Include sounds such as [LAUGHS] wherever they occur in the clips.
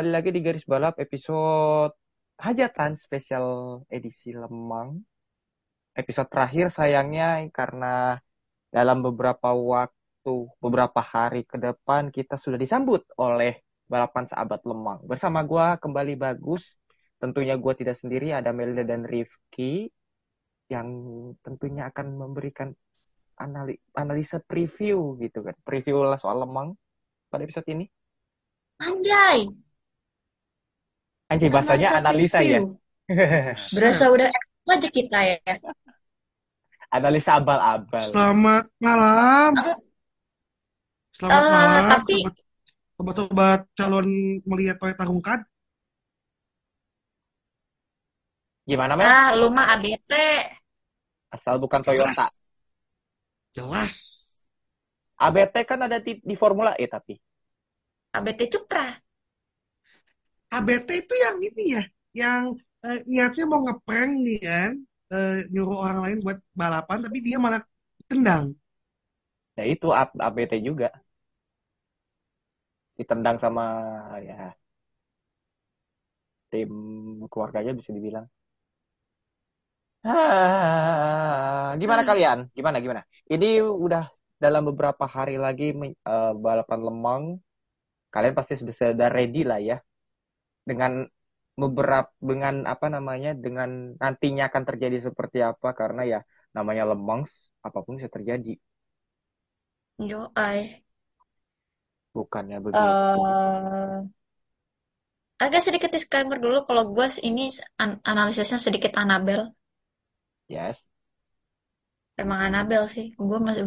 Kembali lagi di Garis Balap episode hajatan spesial edisi Lemang. Episode terakhir sayangnya karena dalam beberapa waktu, beberapa hari ke depan kita sudah disambut oleh balapan sahabat Lemang. Bersama gua kembali bagus. Tentunya gua tidak sendiri, ada Melinda dan Rifki yang tentunya akan memberikan anali- analisa preview gitu kan. Preview lah soal Lemang pada episode ini. Anjay, Anjay bahasanya analisa ya. [LAUGHS] Berasa udah ekspert aja kita ya. analisa abal-abal. Selamat malam. Selamat Eh, malam, tapi- sobat- sobat-sobat calon melihat Toyota Hungkad. Gimana, Mel? Ah, lu mah ABT. Asal bukan Toyota. Jelas. ABT kan ada di, di Formula E tapi. ABT Cupra. ABT itu yang ini ya, yang eh, niatnya mau ngeprank nih kan, eh, nyuruh orang lain buat balapan, tapi dia malah tendang. Ya itu ABT juga. Ditendang sama ya tim keluarganya bisa dibilang. Ah, gimana kalian? Gimana gimana? Ini udah dalam beberapa hari lagi eh, balapan Lemang. Kalian pasti sudah sudah ready lah ya. Dengan beberapa dengan apa namanya? Dengan nantinya akan terjadi seperti apa karena ya namanya Lemang apa pun bisa terjadi. Yo, ay. Bukannya begitu. Eh, agak sedikit disclaimer dulu kalau gue ini an- analisisnya sedikit Anabel. Yes. Emang Anabel sih. Gue masih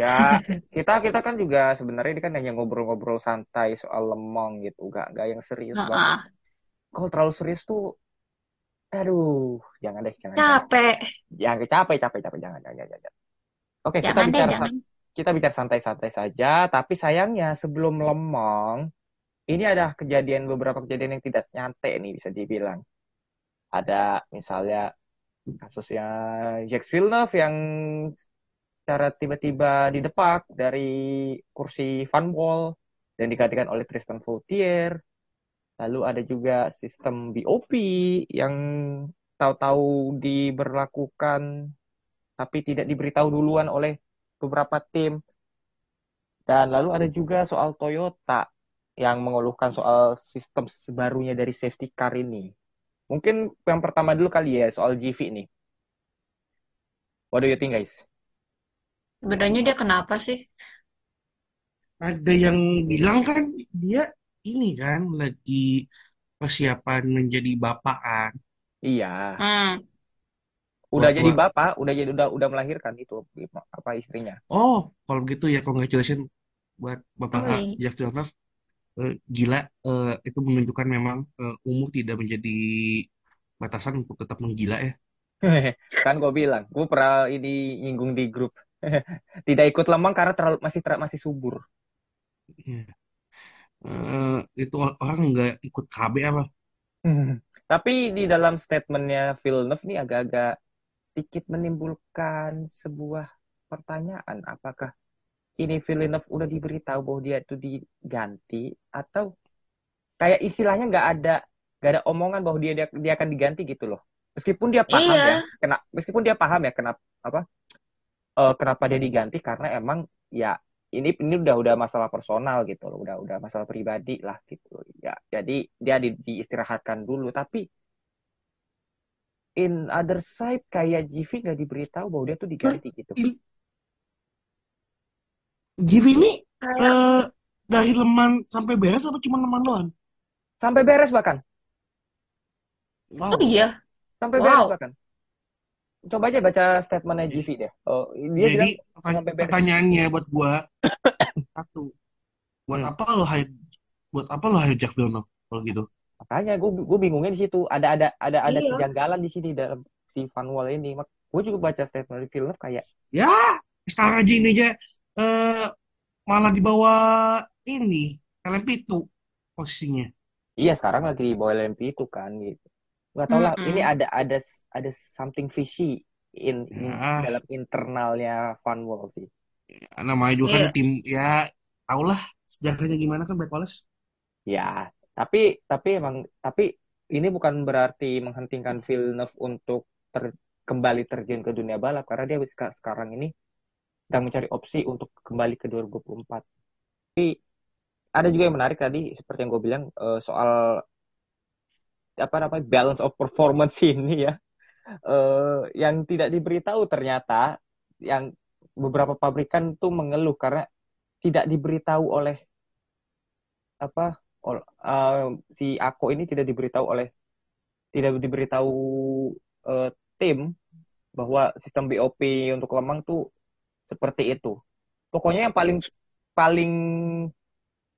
Ya, [LAUGHS] kita kita kan juga sebenarnya ini kan hanya ngobrol-ngobrol santai soal lemong gitu, gak, gak yang serius Heeh. banget. Kalau terlalu serius tuh, aduh, jangan deh, jangan, jangan, capek. jangan capek, capek, capek, jangan, jangan, jangan, jangan. Oke, kita Jangan deh, bicara, jangan. kita bicara santai-santai saja, tapi sayangnya sebelum lemong, ini ada kejadian beberapa kejadian yang tidak nyante nih bisa dibilang. Ada misalnya kasusnya Jacques Villeneuve yang secara tiba-tiba didepak dari kursi Van Wall dan digantikan oleh Tristan Vautier. Lalu ada juga sistem BOP yang tahu-tahu diberlakukan tapi tidak diberitahu duluan oleh beberapa tim. Dan lalu ada juga soal Toyota yang mengeluhkan soal sistem barunya dari safety car ini. Mungkin yang pertama dulu kali ya soal GV nih. What do you think guys? Sebenarnya dia kenapa sih? Ada yang bilang kan dia ini kan lagi persiapan menjadi bapak kan. Iya, Hmm. udah Wah, jadi bapak, udah jadi udah udah melahirkan itu apa istrinya. Oh, kalau begitu ya congratulations buat Bapak. Jacques Villeneuve. Eh, gila, eh, itu menunjukkan memang eh, umur tidak menjadi batasan untuk tetap menggila ya. [LAUGHS] Kan gue bilang, gue pernah ini nyinggung di grup. [LAUGHS] Tidak ikut lemang karena terlalu masih ter- masih subur. Iya. Eh, itu orang nggak ikut KB apa? [LAUGHS] Tapi di dalam statementnya Villeneuve nih agak-agak sedikit menimbulkan sebuah pertanyaan. Apakah ini Villeneuve udah diberitahu bahwa dia itu diganti atau kayak istilahnya nggak ada nggak ada omongan bahwa dia, dia dia akan diganti gitu loh. Meskipun dia paham Iya. ya, kena, meskipun dia paham ya kenapa apa eh, kenapa dia diganti karena emang ya ini ini udah udah masalah personal gitu loh, udah udah masalah pribadi lah gitu. Ya, jadi dia di, diistirahatkan dulu tapi in other side kayak GV nggak diberitahu bahwa dia tuh diganti gitu. In- GV ini eh, dari Leman sampai beres apa cuma Leman doang? Sampai beres bahkan. Wow. Oh iya, Sampai wow. beres bahkan. Coba aja baca statementnya GV deh. Oh, dia Jadi bilang pertanyaannya buat gua [COUGHS] satu, buat Hmm. apa lo hire buat apa lo hire Jack Villeneuve kalau gitu? Makanya gue gue bingungnya di situ. Ada ada ada ada Iya. kejanggalan di sini dalam si Van Wall ini. Gue juga baca statement dari Villeneuve kayak Ya, sekarang aja ini aja eh, malah di bawah ini LMP itu posisinya. iya sekarang lagi di bawah LMP itu kan gitu. Nggak tahu lah. Mm-mm. Ini ada ada ada something fishy in, in Ya. dalam internalnya Van Wall sih. namanya juga kan Iya. tim ya tau lah sejarahnya gimana kan Black Wallace Ya, tapi tapi emang tapi ini bukan berarti menghentikan Villeneuve untuk ter- kembali terjun ke dunia balap karena dia seka- sekarang ini sedang mencari opsi untuk kembali ke 2024. Tapi ada juga yang menarik tadi seperti yang gue bilang eh, soal apa namanya balance of performance [LAUGHS] ini ya. Eh, yang tidak diberitahu ternyata yang beberapa pabrikan tuh mengeluh karena tidak diberitahu oleh apa ol- eh, si Ako ini tidak diberitahu oleh tidak diberitahu eh, tim bahwa sistem BOP untuk Lemang tuh seperti itu. Pokoknya yang paling paling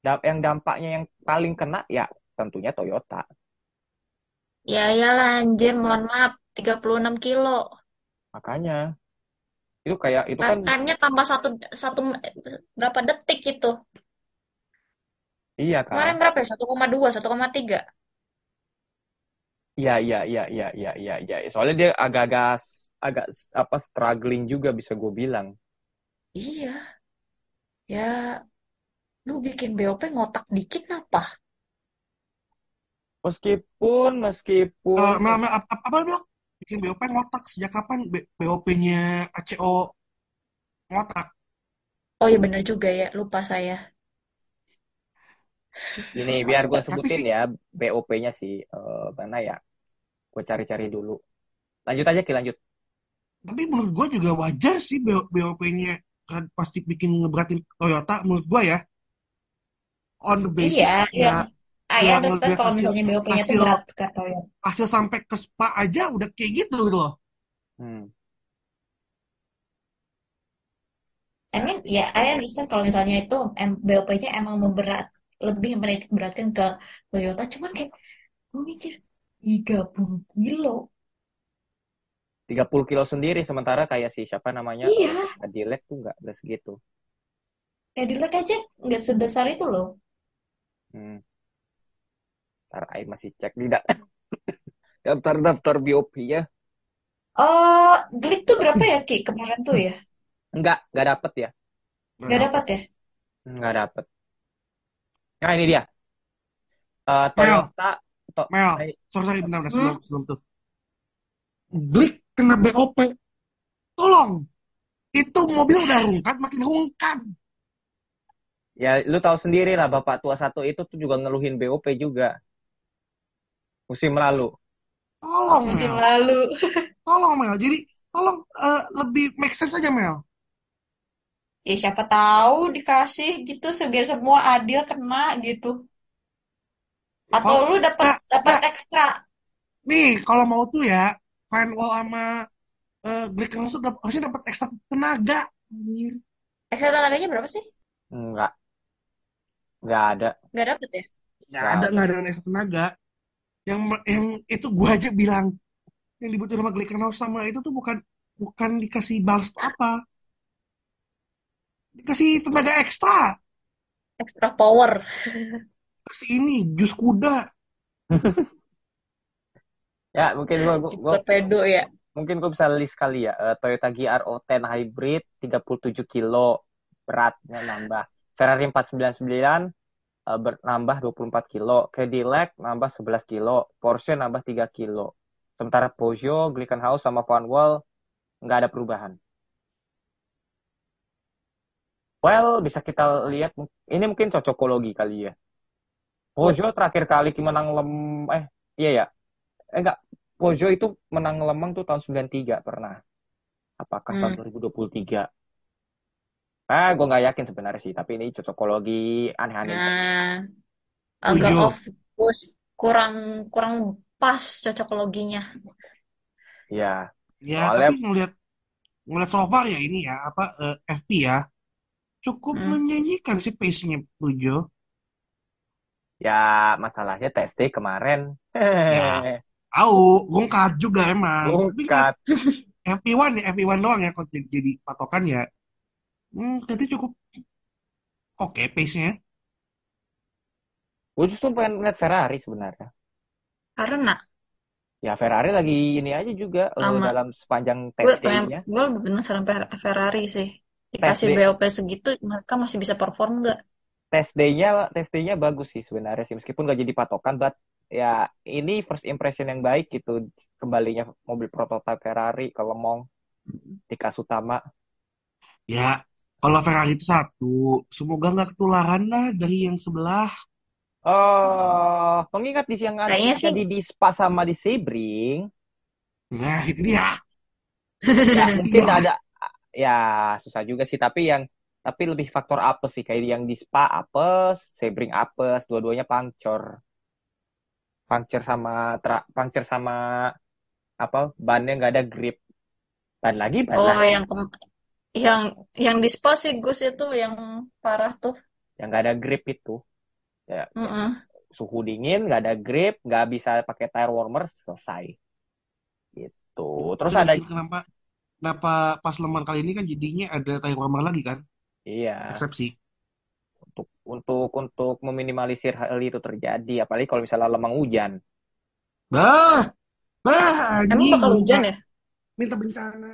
yang dampaknya yang paling kena ya tentunya Toyota. Ya iyalah anjir, mohon maaf, 36 kilo. Makanya itu kayak itu kan Time-nya tambah satu, satu berapa detik itu. iya kan. Kemarin berapa ya? 1,2, 1,3. Iya iya iya iya iya iya iya. Soalnya dia agak-agak agak apa struggling juga bisa gue bilang. Iya. Ya, lu bikin BOP ngotak dikit apa? Meskipun meskipun Eh, Mel, Mel, apa, apa lo bilang bikin BOP ngotak sejak kapan BOP-nya ACO ngotak Oh iya bener juga ya, lupa saya. Ini biar gue sebutin sih- ya BOP-nya sih eh, mana ya? Gue cari-cari dulu. Lanjut aja Ki, lanjut. tapi menurut gua juga wajar sih BOP-nya kan pasti bikin ngeberatin Toyota menurut gua ya on the basis Iya, ya iya. I ya ngeliat kalau misalnya BOP-nya itu hasil berat ke Toyota. hasil sampai ke Spa aja udah kayak gitu gitu loh Hmm. I mean, ya I understand kalau misalnya itu BOP-nya emang memberat, lebih menitik beratin ke Toyota. Cuman kayak, gue mikir, 30 kilo. 30 kilo sendiri sementara kayak si siapa namanya Iya, Adilek tuh nggak nggak segitu. Cadillac aja nggak sebesar itu loh. Hmm. Ntar Ai masih cek tidak [LAUGHS] daftar-daftar BOP-nya. Oh, Glick tuh berapa ya, Ki? Kemarin tuh ya? Enggak, nggak dapet ya. Nggak dapat ya? Nggak dapet. Nah ini dia. Eh, Mel Toyota to- Mel sorry sorry benar benar Hmm? sebelum sebelum tuh Glick kena BOP tolong itu mobil udah rungkat makin rungkat Ya, lu tahu sendiri lah Bapak tua satu itu tuh juga ngeluhin BOP juga musim lalu. tolong Musim Mel lalu. tolong Mel jadi tolong eh, lebih make sense aja Mel Ya siapa tahu dikasih gitu biar semua adil kena gitu. Atau kalau lu dapat dapat ekstra. nih kalau mau tuh ya Van Wall sama eh, Glick langsung dap- harusnya dapat ekstra tenaga. Ekstra tenaganya berapa sih? Enggak, enggak ada. Nggak dapet ya? nggak Nggak ada ada. nggak ada ekstra tenaga yang yang itu gua aja bilang yang dibutuhin sama Glickenhaus sama itu tuh bukan bukan dikasih balas apa dikasih tenaga ekstra Ekstra power. kasih ini jus kuda [LAUGHS] Ya, mungkin gua, gua, gua- torpedo ya. mungkin gua bisa list kali ya. Eh, Toyota GR-O10 Hybrid 37 kilo beratnya nambah. Ferrari 499 eh, bernambah 24 kilo. Cadillac nambah 11 kilo. Porsche nambah 3 kilo. Sementara Peugeot, Glickenhaus sama Van Wall nggak ada perubahan. Well, bisa kita lihat ini mungkin cocokologi kali ya. Peugeot terakhir kali menang lem eh iya ya. Eh enggak, Peugeot itu menang lemang tuh tahun 93 pernah. Apakah tahun Hmm. 2023? Ah, gue nggak yakin sebenarnya sih, tapi ini cocokologi aneh-aneh. Nah, agak off course, kurang kurang pas cocokologinya. Ya, Ya, soalnya tapi ngeliat ngeliat so far ya ini ya apa eh, FP ya cukup Hmm. menjanjikan sih pace-nya Pujo. ya masalahnya day kemarin. Ya, tahu, gongkat juga emang. Tapi kan Bukan. FP1 ya, FP1 doang ya kalau jadi, jadi patokan ya. Hmm, berarti cukup oke pace-nya. Gue justru pengen lihat Ferrari sebenarnya. Karena Ya Ferrari lagi ini aja juga eh, sama dalam sepanjang gue test pengen day-nya. gue lebih penasaran Fer- Ferrari sih. Test Dikasih day BOP segitu mereka masih bisa perform nggak? test day-nya test day-nya bagus sih sebenarnya sih meskipun gak jadi patokan but ya ini first impression yang baik gitu kembalinya mobil prototipe Ferrari ke Lemong di Kasutama Ya, kalau Ferrari itu satu, semoga nggak ketularan lah dari yang sebelah. oh mengingat di ada Kayaknya sih jadi di Spa sama di Sebring Nah, itu dia. ya [LAUGHS] mungkin ada ya susah juga sih tapi yang tapi lebih faktor apes sih kayak yang di Spa apes Sebring apes dua-duanya pancor pancor sama tra, pancor sama apa bannya nggak ada grip ban lagi ban oh lagi yang kem- yang yang di Spa sih Gus itu yang parah tuh. yang nggak ada grip itu ya Mm-mm. suhu dingin nggak ada grip nggak bisa pakai tire warmer selesai gitu terus ada kenapa kenapa pas lemah kali ini kan jadinya ada tire warmer lagi kan? iya Eksepsi. untuk untuk untuk meminimalisir hal itu terjadi apalagi kalau misalnya lemang hujan Bah, bah, Emang bakal hujan ya? minta bencana.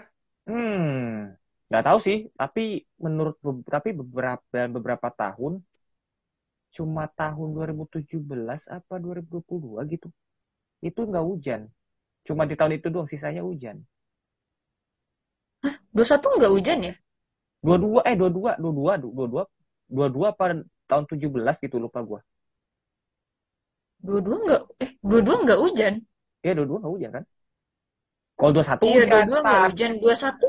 hmm nggak tahu sih tapi menurut tapi beberapa dalam beberapa tahun cuma tahun 2017 apa 2022 gitu itu nggak hujan cuma di tahun itu doang sisanya hujan Hah, 21 nggak hujan ya? 22 eh 22 22 22 22 apa tahun 17 gitu lupa gua. 22 nggak eh 22 nggak hujan? Iya, dua nggak hujan kan? Kalau dua satu Iya, hujan dua-dua nggak start hujan. 21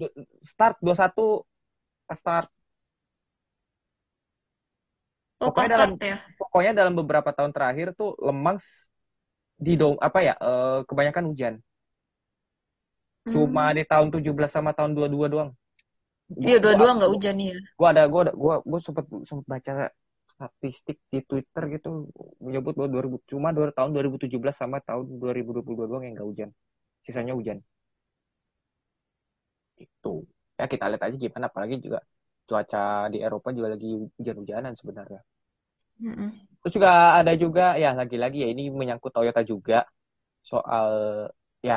Du- start dua satu start oh pas pokoknya dalam start ya. pokoknya dalam beberapa tahun terakhir tuh Lemang di dom apa ya eh, kebanyakan hujan cuma Hmm. di tahun 17 sama tahun 22 doang Iya, gua dua-dua nggak gua, hujan iya. gua ada gua ada gua gua sempet sempet baca statistik di Twitter gitu menyebut bahwa 2000 cuma dua tahun 2017 sama tahun 2022 doang yang nggak hujan sisanya hujan. Itu ya kita lihat aja gimana apalagi juga cuaca di Eropa juga lagi hujan-hujanan sebenarnya. Mm-mm. terus juga ada juga ya lagi-lagi ya ini menyangkut Toyota juga soal ya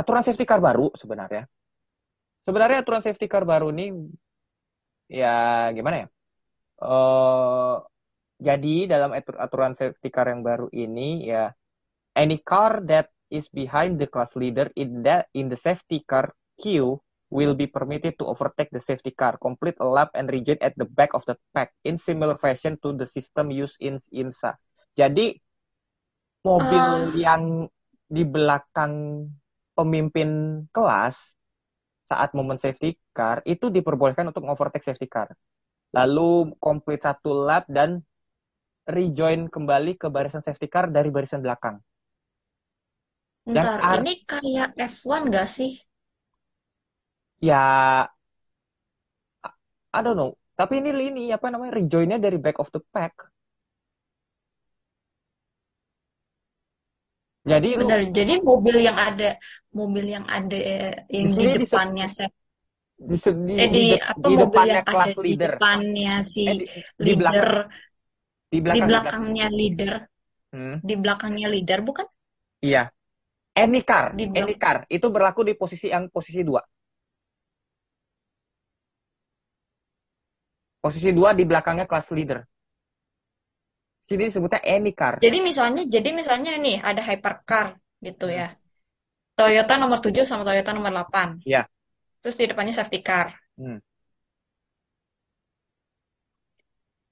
aturan safety car baru sebenarnya. Sebenarnya aturan safety car baru ini ya gimana ya? Eh jadi dalam atur- aturan safety car yang baru ini ya any car that is behind the class leader in that in the safety car queue will be permitted to overtake the safety car, complete a lap and rejoin at the back of the pack in similar fashion to the system used in IMSA. Jadi mobil Ah, yang di belakang pemimpin kelas saat momen safety car itu diperbolehkan untuk overtake safety car. Lalu complete satu lap dan rejoin kembali ke barisan safety car dari barisan belakang. Yang ntar art ini kayak F1 nggak sih? ya I don't know. Tapi ini ini apa namanya rejoinnya dari back of the pack. Jadi lu Bentar, jadi mobil yang ada mobil yang ada di yang di sini di, depannya se- di, di, eh di, di apa di mobil yang ada di leader. depannya si Eh di, di belakang leader di di belakang di belakang. belakangnya leader Hmm, di belakangnya leader bukan iya. Any car, di car itu berlaku di posisi yang posisi dua. Posisi dua di belakangnya kelas leader. Sini disebutnya any car. jadi misalnya jadi misalnya nih ada hypercar gitu ya Toyota nomor 7 sama Toyota nomor 8 Iya. terus di depannya safety car Hmm.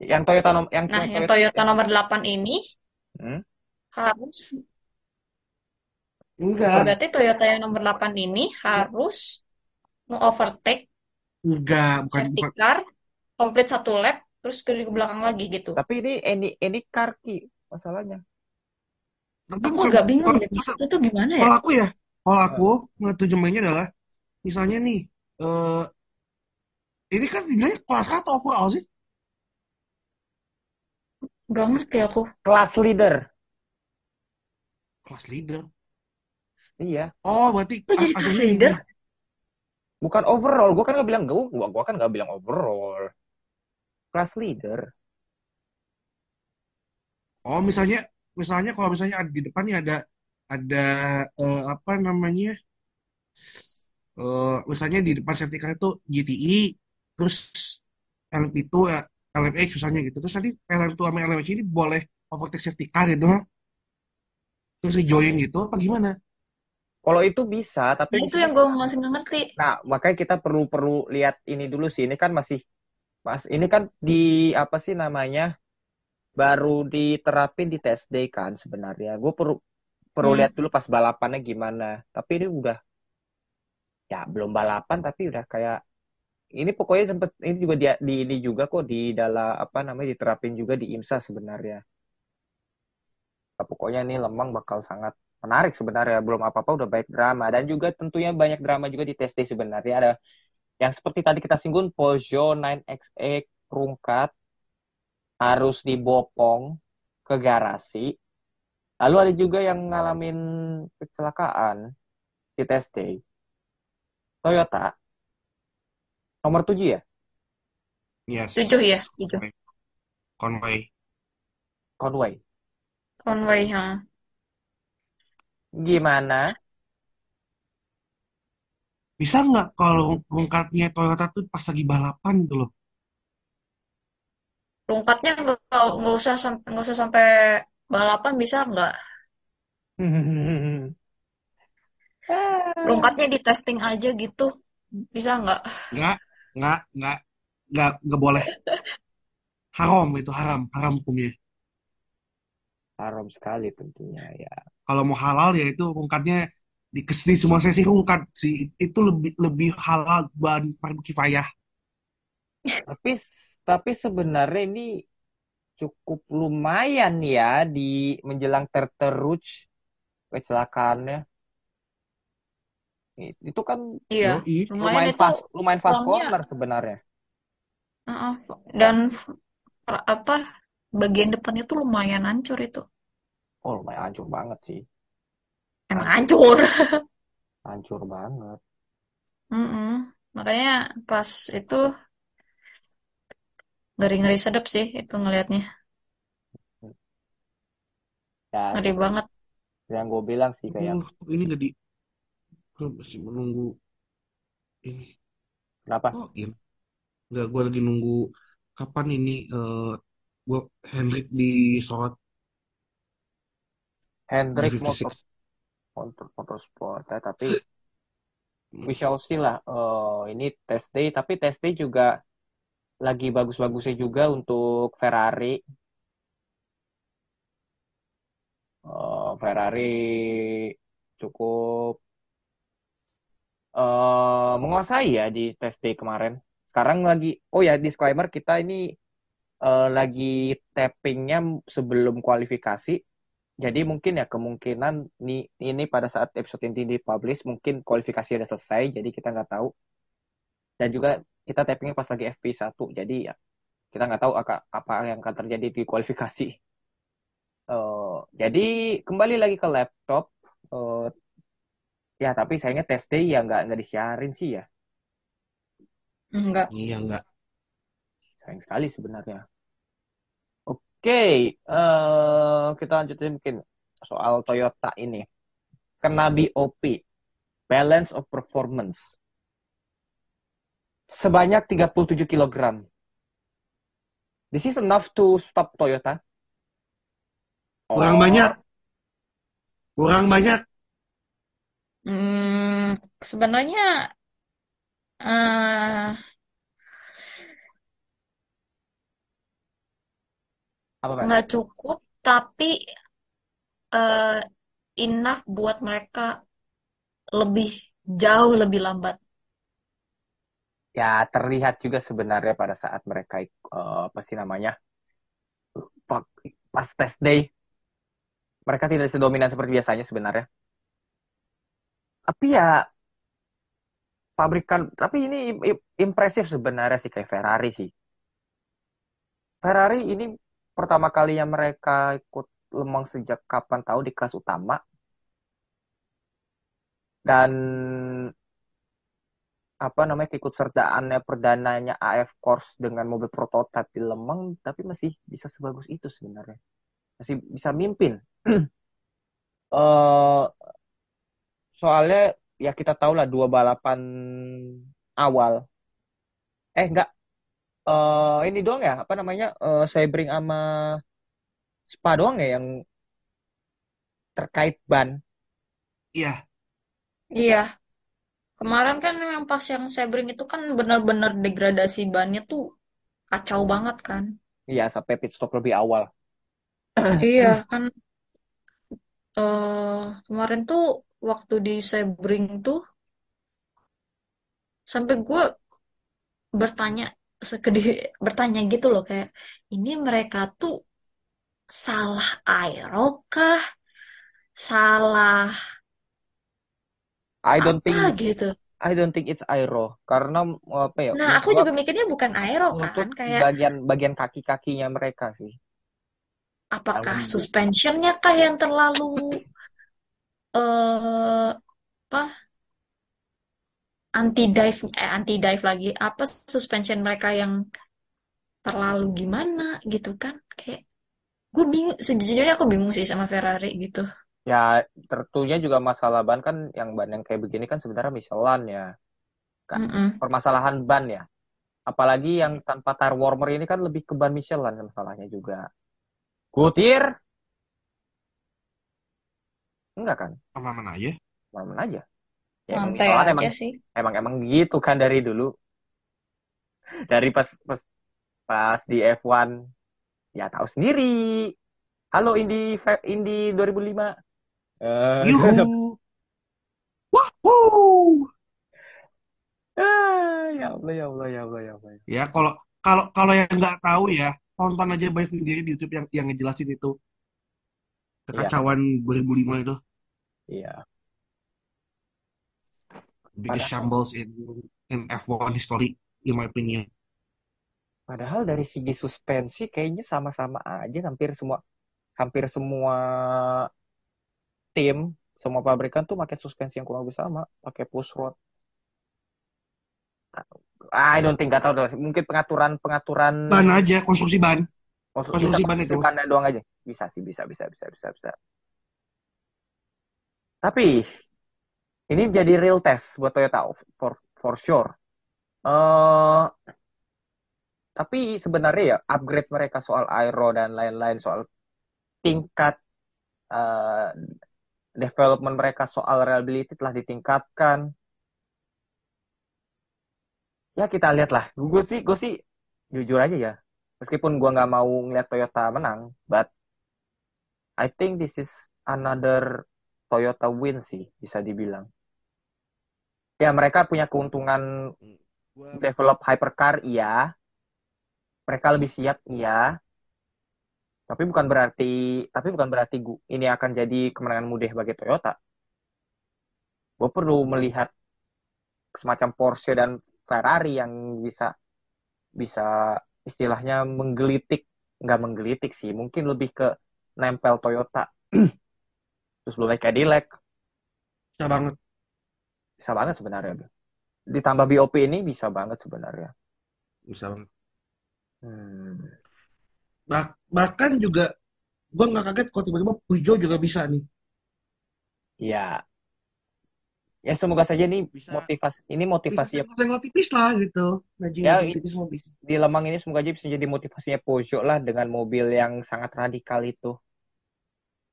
Yang Toyota nom yang nah yang Toyota nomor 8 ini Hmm, harus Enggak, berarti Toyota yang nomor 8 ini harus nge-overtake enggak, bukan safety bukan. car komplit satu lap terus ke ke belakang lagi gitu Tapi ini any any car ki masalahnya. Tapi Aku bukan agak bingung kalau deh maksudnya tuh gimana ya? kalau aku ya, kalau aku ngeterjemahinnya adalah misalnya nih, eh ini kan dibilangnya kelas atau overall sih? Gak ngerti aku. Kelas leader. Kelas leader. Iya. Oh, berarti Kok jadi? Bukan overall. Gue kan gak bilang gue. Gue kan gak bilang overall. Kelas leader. Oh, misalnya, misalnya kalau misalnya ada di depannya ada ada eh, apa namanya? eh, misalnya di depan safety car itu GTI, terus LMP2 ya, LMH misalnya gitu. Terus nanti LM2 sama LMH ini boleh overtake safety car gitu, terus di join gitu, apa gimana? Kalau itu bisa, Nah tapi di itu yang gue masih nggak ngerti. Nah, makanya kita perlu perlu lihat ini dulu sih. Ini kan masih Mas, ini kan di apa sih namanya? Baru diterapin di test day kan sebenarnya. Gue perlu perlu Hmm. lihat dulu pas balapannya gimana. Tapi ini udah ya belum balapan tapi udah kayak ini pokoknya sempet ini juga di, di ini juga kok di dalam apa namanya diterapin juga di IMSA sebenarnya. Nah, pokoknya ini Lemang bakal sangat menarik sebenarnya. Belum apa-apa udah baik drama dan juga tentunya banyak drama juga di test day sebenarnya. Ada yang seperti tadi kita singgung Peugeot 9XE rungkat harus dibopong ke garasi. Lalu ada juga yang ngalamin kecelakaan di test day. Toyota nomor 7 ya? Yes. Tujuh ya, tujuh. Conway. Conway. Conway, ha. Gimana? Bisa nggak kalau rungkatnya Toyota tuh pas lagi balapan gitu loh? Rungkatnya nggak nggak usah sampai nggak usah sampai balapan bisa nggak? [LAUGHS] Rungkatnya di testing aja gitu, bisa nggak? Nggak, nggak, nggak, nggak, nggak boleh. Haram itu haram, haram hukumnya. Haram sekali tentunya ya. Kalau mau halal ya itu rungkatnya di, di semua sesi rungkat sih itu lebih lebih halal ban fardu kifayah. [LAUGHS] Tapi tapi sebenarnya ini cukup lumayan ya di menjelang terteruj kecelakaannya. Itu kan Iya, lumayan lumayan itu fast, lumayan fast corner sebenarnya. dan apa bagian depannya tuh lumayan hancur itu. Oh, lumayan hancur banget sih. Emang Hancur, [LAUGHS] hancur. banget. Mm-mm. Makanya pas itu ngeri-ngeri sedep sih itu ngelihatnya. Ya, Ngeri banget. yang gue bilang sih kayak Uh, ini nggak di gue masih menunggu ini. kenapa? Oh, iya. Nggak, gue lagi nunggu kapan ini eh gue Hendrik di slot Hendrik G56. motor motor motorsport ya, tapi we shall see lah. Eh, ini test day, tapi test day juga lagi bagus-bagusnya juga untuk Ferrari. Eh, Ferrari cukup eh menguasai ya di test day kemarin. Sekarang lagi, oh ya disclaimer kita ini eh, lagi tappingnya sebelum kualifikasi. Jadi mungkin ya kemungkinan ini, ini pada saat episode ini dipublish mungkin kualifikasi udah selesai. Jadi kita nggak tahu. Dan juga kita tappingnya pas lagi FP1. Jadi ya kita nggak tahu apa, apa yang akan terjadi di kualifikasi. [LAUGHS] Eh, jadi kembali lagi ke laptop. Eh, ya tapi sayangnya test day ya nggak nggak disiarin sih ya. Enggak. Iya nggak. Sayang sekali sebenarnya. Oke, eh, kita lanjutin mungkin soal Toyota ini. Kena BOP, Balance of Performance. Sebanyak 37 kg. This is enough to stop Toyota. Kurang Oh, banyak, kurang banyak. Hmm, sebenarnya eh apa Mas? nggak cukup, tapi eh enough buat mereka lebih jauh lebih lambat. Ya, terlihat juga sebenarnya pada saat mereka eh, apa sih namanya? Pak- Pas test day mereka tidak sedominan seperti biasanya sebenarnya. Tapi ya pabrikan, tapi ini im- im- impresif sebenarnya sih kayak Ferrari sih. Ferrari ini pertama kalinya mereka ikut Le Mans sejak kapan tahu di kelas utama. Dan apa namanya keikutsertaannya perdananya AF Course dengan mobil prototipe di Le Mans tapi masih bisa sebagus itu sebenarnya. Masih bisa mimpin. [CLEARS THROAT] Eh soalnya ya kita tahu lah dua balapan awal. Eh enggak eh ini doang ya? Apa namanya? Eh Sebring sama Spa doang ya yang terkait ban? Iya, Iya, kemarin kan yang pas yang Sebring itu kan benar-benar degradasi bannya tuh kacau banget kan. iya sampai pit stop lebih awal. [CLEARS THROAT] Iya kan eh kemarin tuh waktu di Sebring tuh sampai gue bertanya sekedi bertanya gitu loh kayak ini mereka tuh salah aero kah? Salah I don't think apa gitu. I don't think it's aero karena apa ya Nah, aku juga mikirnya bukan aero kan, kayak bagian bagian kaki-kakinya mereka sih apakah suspensionnya kah yang terlalu eh apa anti dive eh anti dive lagi apa suspension mereka yang terlalu gimana gitu kan kayak gue bingung sejujurnya aku bingung sih sama Ferrari gitu Ya, tentunya juga masalah ban kan yang ban yang kayak begini kan sebenarnya Michelin ya. Kan Mm-mm. permasalahan ban ya. Apalagi yang tanpa tire warmer ini kan lebih ke ban Michelin masalahnya juga. Goodyear? Enggak kan? aman-aman aja. Aman aja. Ya emang aja emang sih emang emang gitu kan dari dulu. Dari pas pas pas di F1 ya tahu sendiri. Halo Indy Indy 2005. Eh, Yuhu. [LAUGHS] Wahoo. Ah, ya Allah, ya Allah, ya Allah, ya Allah. Ya kalau kalau kalau yang nggak tahu ya, tonton aja banyak video di YouTube yang yang ngejelasin itu kekacauan 2005 itu. Iya. Biggest Padahal- shambles in in F1 history in my opinion. Padahal dari segi suspensi kayaknya sama-sama aja hampir semua hampir semua tim, semua pabrikan tuh pakai suspensi yang kurang lebih sama, pakai push rod. I don't think gak tahu deh. Mungkin pengaturan pengaturan Ban aja, konstruksi ban. konstruksi konstruksi ban itu. bannya doang aja. Bisa sih, bisa, bisa, bisa, bisa, bisa. Tapi ini jadi real test buat Toyota for for sure. eh tapi sebenarnya ya upgrade mereka soal aero dan lain-lain soal tingkat eh, development mereka soal reliability telah ditingkatkan. Ya kita lihat lah. Gue sih, gue sih jujur aja ya. Meskipun gue nggak mau ngeliat Toyota menang, but I think this is another Toyota win sih bisa dibilang. Ya mereka punya keuntungan develop hypercar iya. Mereka lebih siap iya. Tapi bukan berarti tapi bukan berarti ini akan jadi kemenangan mudah bagi Toyota. Gue perlu melihat semacam Porsche dan Ferrari yang bisa bisa istilahnya menggelitik nggak menggelitik sih mungkin lebih ke nempel Toyota [CLEARS THROAT] terus belum lagi Cadillac Bisa banget. Bisa banget sebenarnya ditambah BOP ini bisa banget sebenarnya Bisa banget. hmm. Bah- bahkan juga gue nggak kaget kalau tiba-tiba Peugeot juga bisa nih. ya ya semoga saja ini Bisa. motivasi ini Bisa motivasi senggol tipis lah gitu. Ya, tipis bisa. di Lemang ini semoga aja bisa jadi motivasinya Peugeot lah dengan mobil yang sangat radikal itu.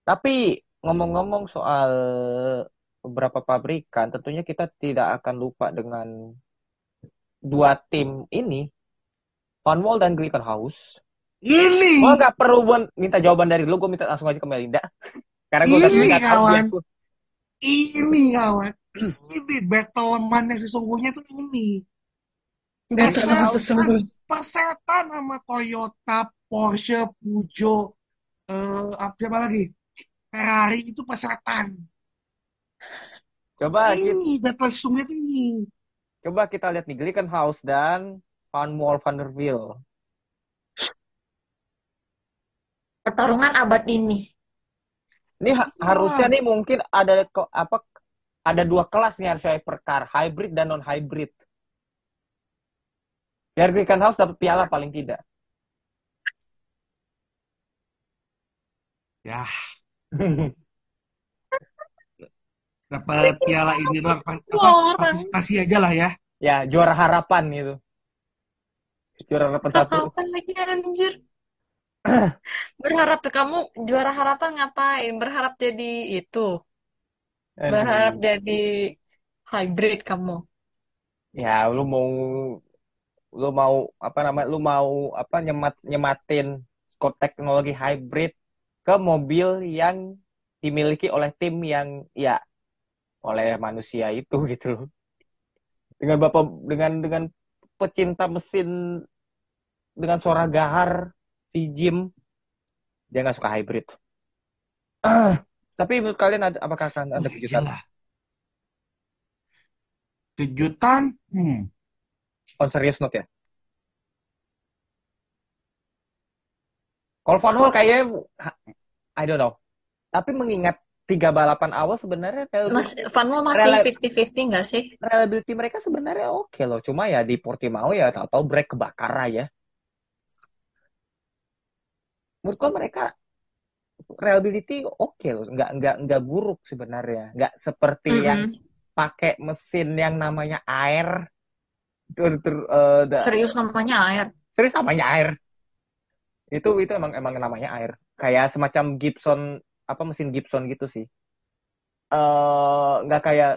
Tapi ngomong-ngomong soal beberapa pabrikan, tentunya kita tidak akan lupa dengan dua tim ini, Van Wall dan Grittenhouse. Ini, Gue nggak perlu buat minta jawaban dari lu, gue minta langsung aja ke Melinda. [LAUGHS] Karena gue nggak tahu kawan. ini kawan. Ini battle leman yang sesungguhnya tuh ini. Betul Persetan, sesungguhnya. persetan sama Toyota, Porsche, Peugeot, eh apa siapa lagi? Ferrari itu pesetan. Coba kita, Ini battle sesungguhnya tuh ini. coba kita lihat nih Glickenhaus dan Van Wall van der Wiel. Pertarungan abad ini. Ini ha- Iya. harusnya nih mungkin ada ke- apa ada dua kelas nih harusnya hypercar, hybrid dan non hybrid. Biar Glickenhaus dapat piala paling tidak. Ya, [LAUGHS] dapat piala ini doang. Pa- Apa, Orang. kasih, kasih aja lah ya. ya, juara harapan gitu. Juara harapan satu. Harapan lagi anjir. Berharap kamu juara harapan ngapain? Berharap jadi itu. Berharap Aduh. jadi hybrid kamu. Ya, lu mau lu mau apa namanya? Lu mau apa nyemat nyematin skot teknologi hybrid ke mobil yang dimiliki oleh tim yang ya oleh manusia itu [LAUGHS] gitu loh. Dengan bapak dengan dengan pecinta mesin dengan suara gahar si Jim dia nggak suka hybrid. Ah, [CLEARS THROAT] tapi menurut kalian ada apakah akan ada Wah, kejutan gila. Kejutan, hmm. on serious note ya? Kalau Van Hol kayaknya I don't know. Tapi mengingat tiga balapan awal sebenarnya Mas reliability, Van Wall masih Rela- 50-50 nggak sih? reliability mereka sebenarnya oke loh. Cuma ya di Portimao ya tahu-tahu brake kebakar aja. Menurut gua mereka reliability oke loh, nggak nggak nggak buruk sebenarnya, nggak seperti yang Mm-mm. pakai mesin yang namanya air, Ter- ter- da- Serius namanya air. serius namanya air. Itu itu emang emang namanya air, kayak semacam Gibson apa mesin Gibson gitu sih. eh nggak kayak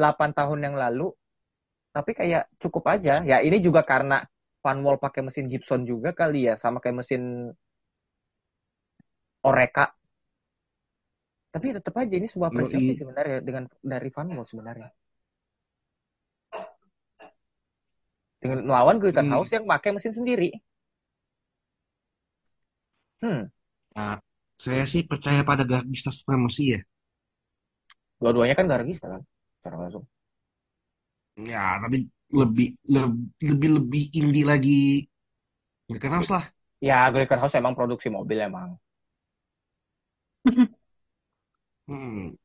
8 tahun yang lalu, tapi kayak cukup aja. Ya ini juga karena Van Wall pakai mesin Gibson juga kali ya, sama kayak mesin Oreca. Tapi tetap aja ini sebuah prestasi sebenarnya dengan dari Van Wall sebenarnya. Dengan melawan Glickenhaus yang pakai mesin sendiri. Hmm, Nah, saya sih percaya pada Gargista Supremacy ya. dua-duanya kan Gargista kan, secara langsung. Ya, tapi lebih lebih lebih, lebih indie lagi. Nggak kenal lah. Ya, Glickenhaus emang produksi mobil emang. Hmm.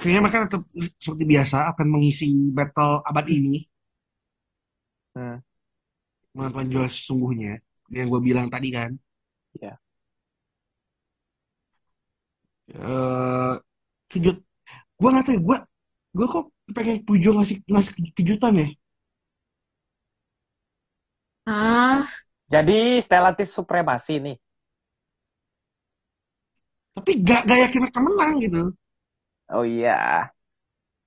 Kayaknya mereka tetap seperti biasa akan mengisi battle abad ini. Hmm. Menentukan juara sesungguhnya. Yang gue bilang tadi kan. Iya. Eh, kejut. Gue nggak tahu ya, gue gue kok pengen Pujo ngasih ngasih ke- kejutan ya. Ah, Jadi Stellantis supremasi nih. Tapi gak, gak yakin mereka menang gitu. Oh iya.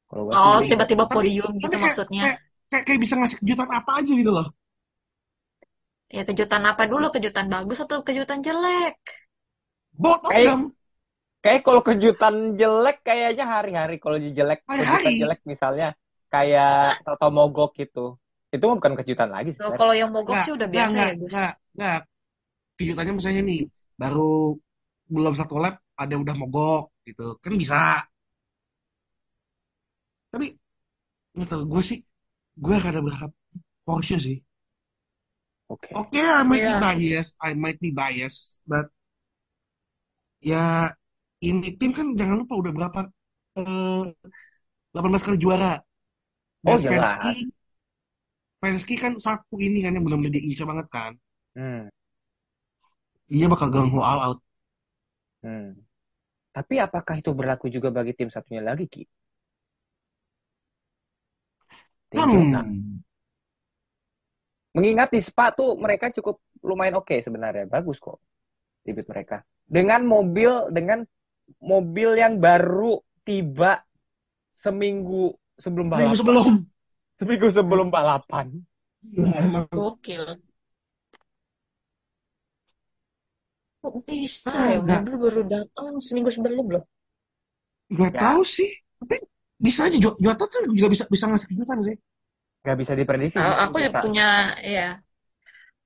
Kalau gua oh tiba-tiba Tapi- podium gitu tapi kayak- maksudnya. Kayak, kayak, kayak bisa ngasih kejutan apa aja gitu loh. Ya kejutan apa dulu? Kejutan bagus atau kejutan jelek? Both of Kayak- them. Kayak kalau kejutan jelek kayaknya hari-hari kalau jelek kejutan Hari-hari. jelek misalnya kayak Toto Mogok gitu. Itu mah bukan kejutan lagi So, sebenarnya. kalau yang mogok Nggak, sih udah biasa nggak, ya, Gus. nggak, nggak. Kejutannya misalnya nih, baru belum satu lap ada udah mogok gitu. Kan bisa. Tapi nggak tahu gue sih, gue rada berharap Porsche sih. Oke. Oke, I might be Iya. biased, I might be biased, but ya ini tim kan jangan lupa udah berapa eh 18 kali juara. Oh, Dan jelas. Penske, Penske kan satu ini kan yang benar-benar diincar banget kan. Hmm. Iya bakal ganggu all out. Hmm. Tapi apakah itu berlaku juga bagi tim satunya lagi, Ki? Tim. Hmm. Mengingat di Spa tuh mereka cukup lumayan oke sebenarnya, bagus kok debut mereka. Dengan mobil dengan mobil yang baru tiba seminggu sebelum balapan. sebelum. Seminggu sebelum balapan. Gila, emang. Gokil. Kok bisa Ah, ya? Mobil baru datang seminggu sebelum loh. Gak Ya. tahu sih. Tapi bisa aja Jo- Jota tuh juga bisa bisa ngasih kejutan sih. Gak bisa diprediksi. Ah, gitu, aku juga punya, ya.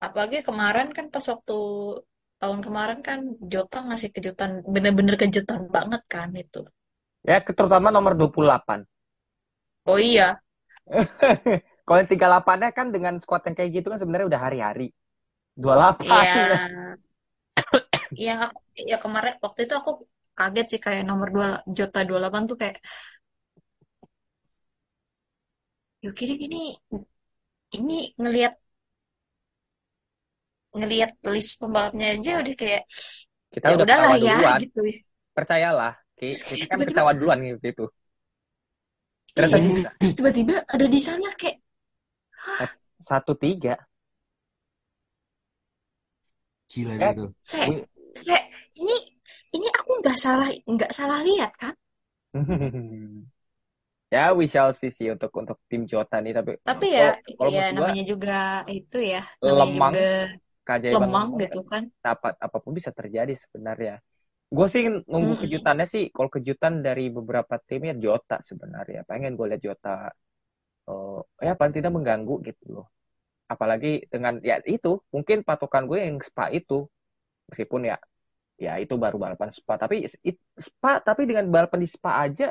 Apalagi kemarin kan pas waktu tahun kemarin kan Jota ngasih kejutan, bener-bener kejutan banget kan itu. Ya, terutama nomor 28. Oh iya, [LAUGHS] Kalau yang 38-nya kan dengan squad yang kayak gitu kan sebenarnya udah hari-hari. 28. iya. Aku, ya kemarin waktu itu aku kaget sih kayak nomor 2 Jota 28 tuh kayak yuk kiri gini ini ngelihat ngelihat list pembalapnya aja udah kayak Kita ya udah udahlah ketawa ya duluan. gitu. Percayalah. Kita kan ketawa duluan gitu. Ternyata iya, bisa. terus tiba-tiba ada desainnya kayak Satu tiga. Gila Eh, gitu. saya saya ini ini aku nggak salah nggak salah lihat kan? [LAUGHS] ya, we shall see sih untuk untuk tim Jota nih. Tapi Tapi ya kalau ya namanya juga itu ya namanya lemang, juga keajaiban lemang gitu kan. dapat apa pun bisa terjadi sebenarnya. Gue sih nunggu Mm-mm. kejutannya sih. Kalau kejutan dari beberapa tim ya Jota sebenarnya. Pengen gue lihat Jota. Oh, ya paling tidak mengganggu gitu loh. Apalagi dengan ya itu mungkin patokan gue yang Spa itu meskipun ya ya itu baru balapan Spa tapi it- Spa tapi dengan balapan di Spa aja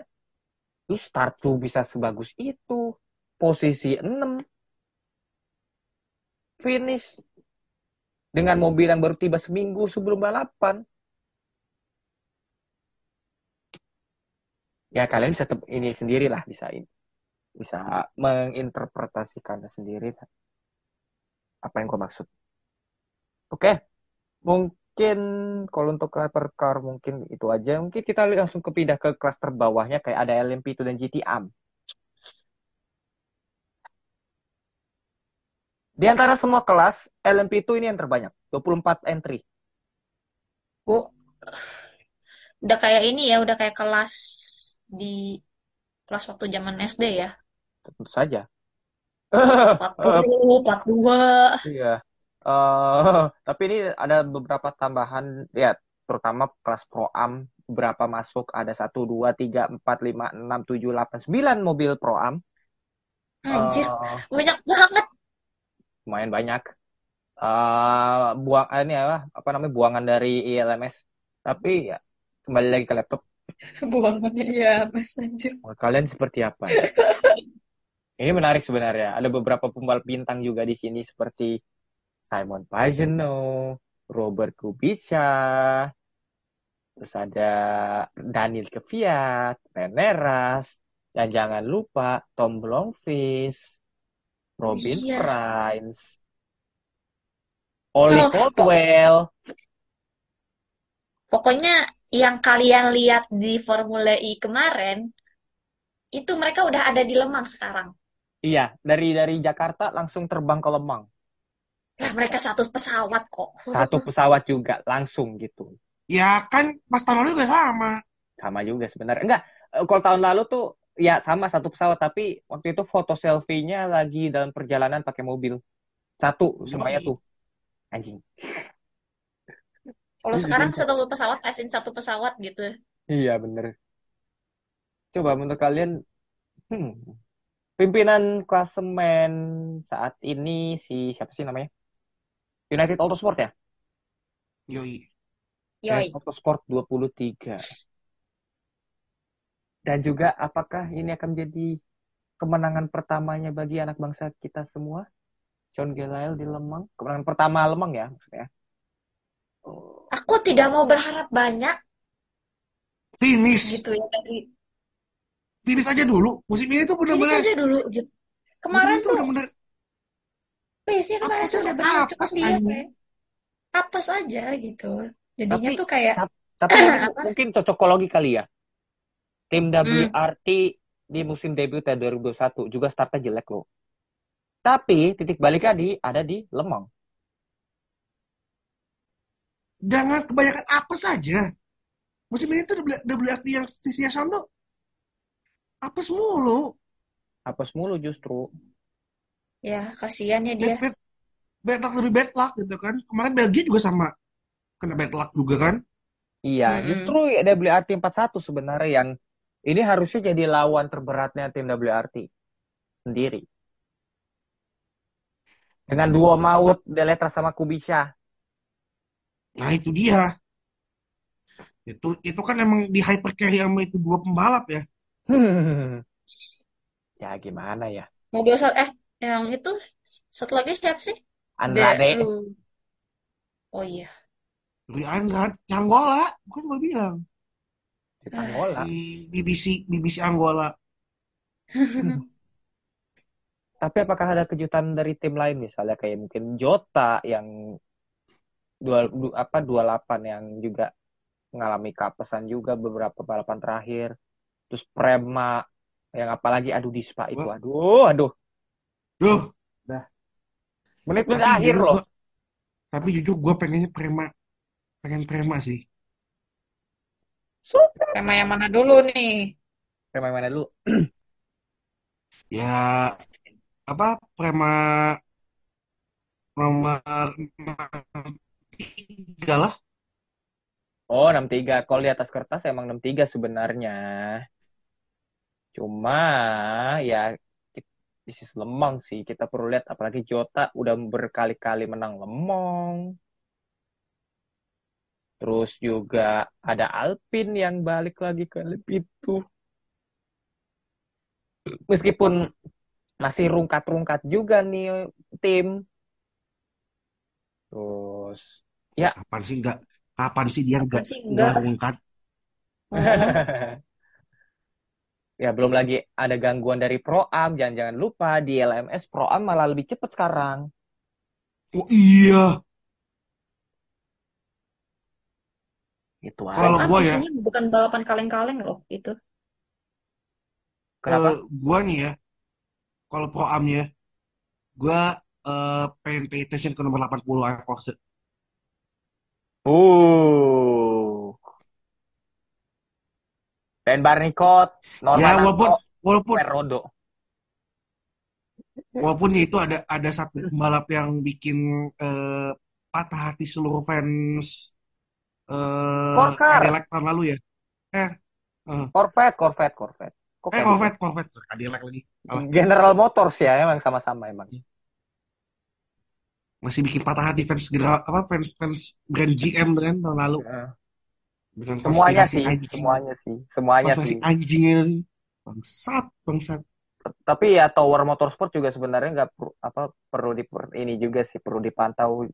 lu start lu bisa sebagus itu posisi 6 finish dengan mobil yang baru tiba seminggu sebelum balapan. Ya kalian bisa ini sendiri lah bisa ini bisa menginterpretasikannya sendiri. Apa yang gue maksud? Oke mungkin kalau untuk hypercar mungkin itu aja. Mungkin kita langsung kepindah ke kelas terbawahnya kayak ada LMP2 dan GTM di antara semua kelas LMP2 ini yang terbanyak 24 entry Gue udah kayak ini ya udah kayak kelas di kelas waktu zaman SD ya. tentu saja 40, 42. Iya. Eh, tapi ini ada beberapa tambahan ya, terutama kelas Pro Am berapa masuk ada 1 2 3 4 5 6 7 8 9 mobil Pro Am. Anjir, Eh, banyak banget. Lumayan banyak. Eh buang eh, ini apa apa namanya buangan dari ILMS. Tapi ya kembali lagi ke laptop. [LAUGHS] Buangannya ya, Mas anjir. Kalian seperti apa? [LAUGHS] Ini menarik sebenarnya. Ada beberapa pembalap bintang juga di sini seperti Simon Pagenaud, Robert Kubica, terus ada Daniel Kvyat, Veneras, dan jangan lupa Tom Blomqvist, Robin Iya. Prince, Ollie Oh, Caldwell. Pokoknya yang kalian lihat di Formula E kemarin, itu mereka udah ada di Lemang sekarang. Iya, dari dari Jakarta langsung terbang ke Lemang. Lah mereka satu pesawat kok. Satu pesawat juga langsung gitu. Ya kan pas tahun lalu juga sama. Sama juga sebenarnya. Enggak, eh, kalau tahun lalu tuh ya sama satu pesawat tapi waktu itu foto selfie-nya lagi dalam perjalanan pakai mobil. Satu semuanya tuh. Anjing. Kalau sekarang satu pesawat, asin satu pesawat gitu. Iya, bener. Coba menurut kalian hmm, pimpinan klasemen saat ini si siapa sih namanya? United Autosport ya? Yoi. Yoi. Autosport 23. Dan juga apakah ini akan menjadi kemenangan pertamanya bagi anak bangsa kita semua? Sean Gelael di Lemang. Kemenangan pertama Lemang ya maksudnya. Oh, Aku tidak mau berharap banyak Finish. gitu ya dari Finish aja dulu. Musim ini tuh ini bener-bener. aja dulu gitu. Kemarin tuh tuh bener-bener. pace-nya kemarin Apes tuh udah benar cukup apes dia anjing. kayak apes aja gitu. Jadinya Tapi- tuh kayak Tapi [CLEARS THROAT] mungkin, Apa? mungkin cocokologi kali ya. Tim Hmm. WRT di musim debut tahun 2021 juga startnya jelek loh. Tapi titik baliknya di ada di Lemang. Jangan kebanyakan apa saja. Musim ini tuh WRT yang sisi yang tuh apes mulu. Apes mulu justru. ya kasihan ya dia. Bad, bad, bad luck lebih bad luck gitu kan. Kemarin Belgia juga sama kena bad luck juga kan. Iya, Mm-mm. justru WRT 41 sebenarnya yang ini harusnya jadi lawan terberatnya tim WRT sendiri. Dengan dua maut Deletra sama Kubica. Nah itu dia. Itu itu kan emang di hypercarry sama itu dua pembalap ya. Hmm. [LAUGHS] Ya gimana ya? Mobil satu eh yang itu satu lagi siapa sih? De Andrade. Oh iya. Lebih Andrade, Anggola, bukan gue bilang. Di Angola. Si BBC BBC Anggola. [LAUGHS] Tapi apakah ada kejutan dari tim lain misalnya kayak mungkin Jota yang dua du- apa 28 yang juga mengalami kapesan juga beberapa balapan terakhir. Terus Prema yang apalagi aduh Dispa itu Wah. aduh aduh Duh, menit-menit tapi akhir loh. gua, tapi jujur gue pengennya Prema, pengen Prema sih. Super. Tema yang mana dulu nih? Prema yang mana dulu? Ya apa Prema nomor tiga lah. Oh 63 Kalau di atas kertas emang 63 sebenarnya. Cuma ya bisnis Lemong sih kita perlu lihat apalagi Jota udah berkali-kali menang Lemong. Terus juga ada Alpine yang balik lagi ke itu. Meskipun masih rungkat-rungkat juga nih tim. Terus ya Kapan sih enggak? Kapan sih dia Kapan enggak rungkat? [LAUGHS] Ya, belum lagi ada gangguan dari Pro Am. Jangan-jangan lupa di LMS Pro Am malah lebih cepat sekarang. Oh iya, Itu Kalau aja. Kan gua ya- bukan balapan kaleng-kaleng loh itu. Kenapa? eh, gua nih ya, kalau pro amnya, gua eh, pengen pay attention ke nomor 80 Air Force. Uh. Ben Barnicot, Norman Ya walaupun Anto, walaupun Rodo. walaupun ya itu ada ada satu pembalap yang bikin eh, patah hati seluruh fans eh Corkar. Cadillac tahun lalu ya. Eh, Corvette, Corvette, Corvette. Kok eh gitu? Corvette, Corvette, Cadillac lagi. General Motors ya, emang sama-sama emang. Masih bikin patah hati fans general apa fans fans brand GM kan tahun lalu dengan Semuanya sih, anjing. semuanya sih, semuanya Konspirasi sih. anjingnya sih. Bangsat, bangsat. Tapi ya Tower Motorsport juga sebenarnya nggak perlu apa perlu di ini juga sih perlu dipantau.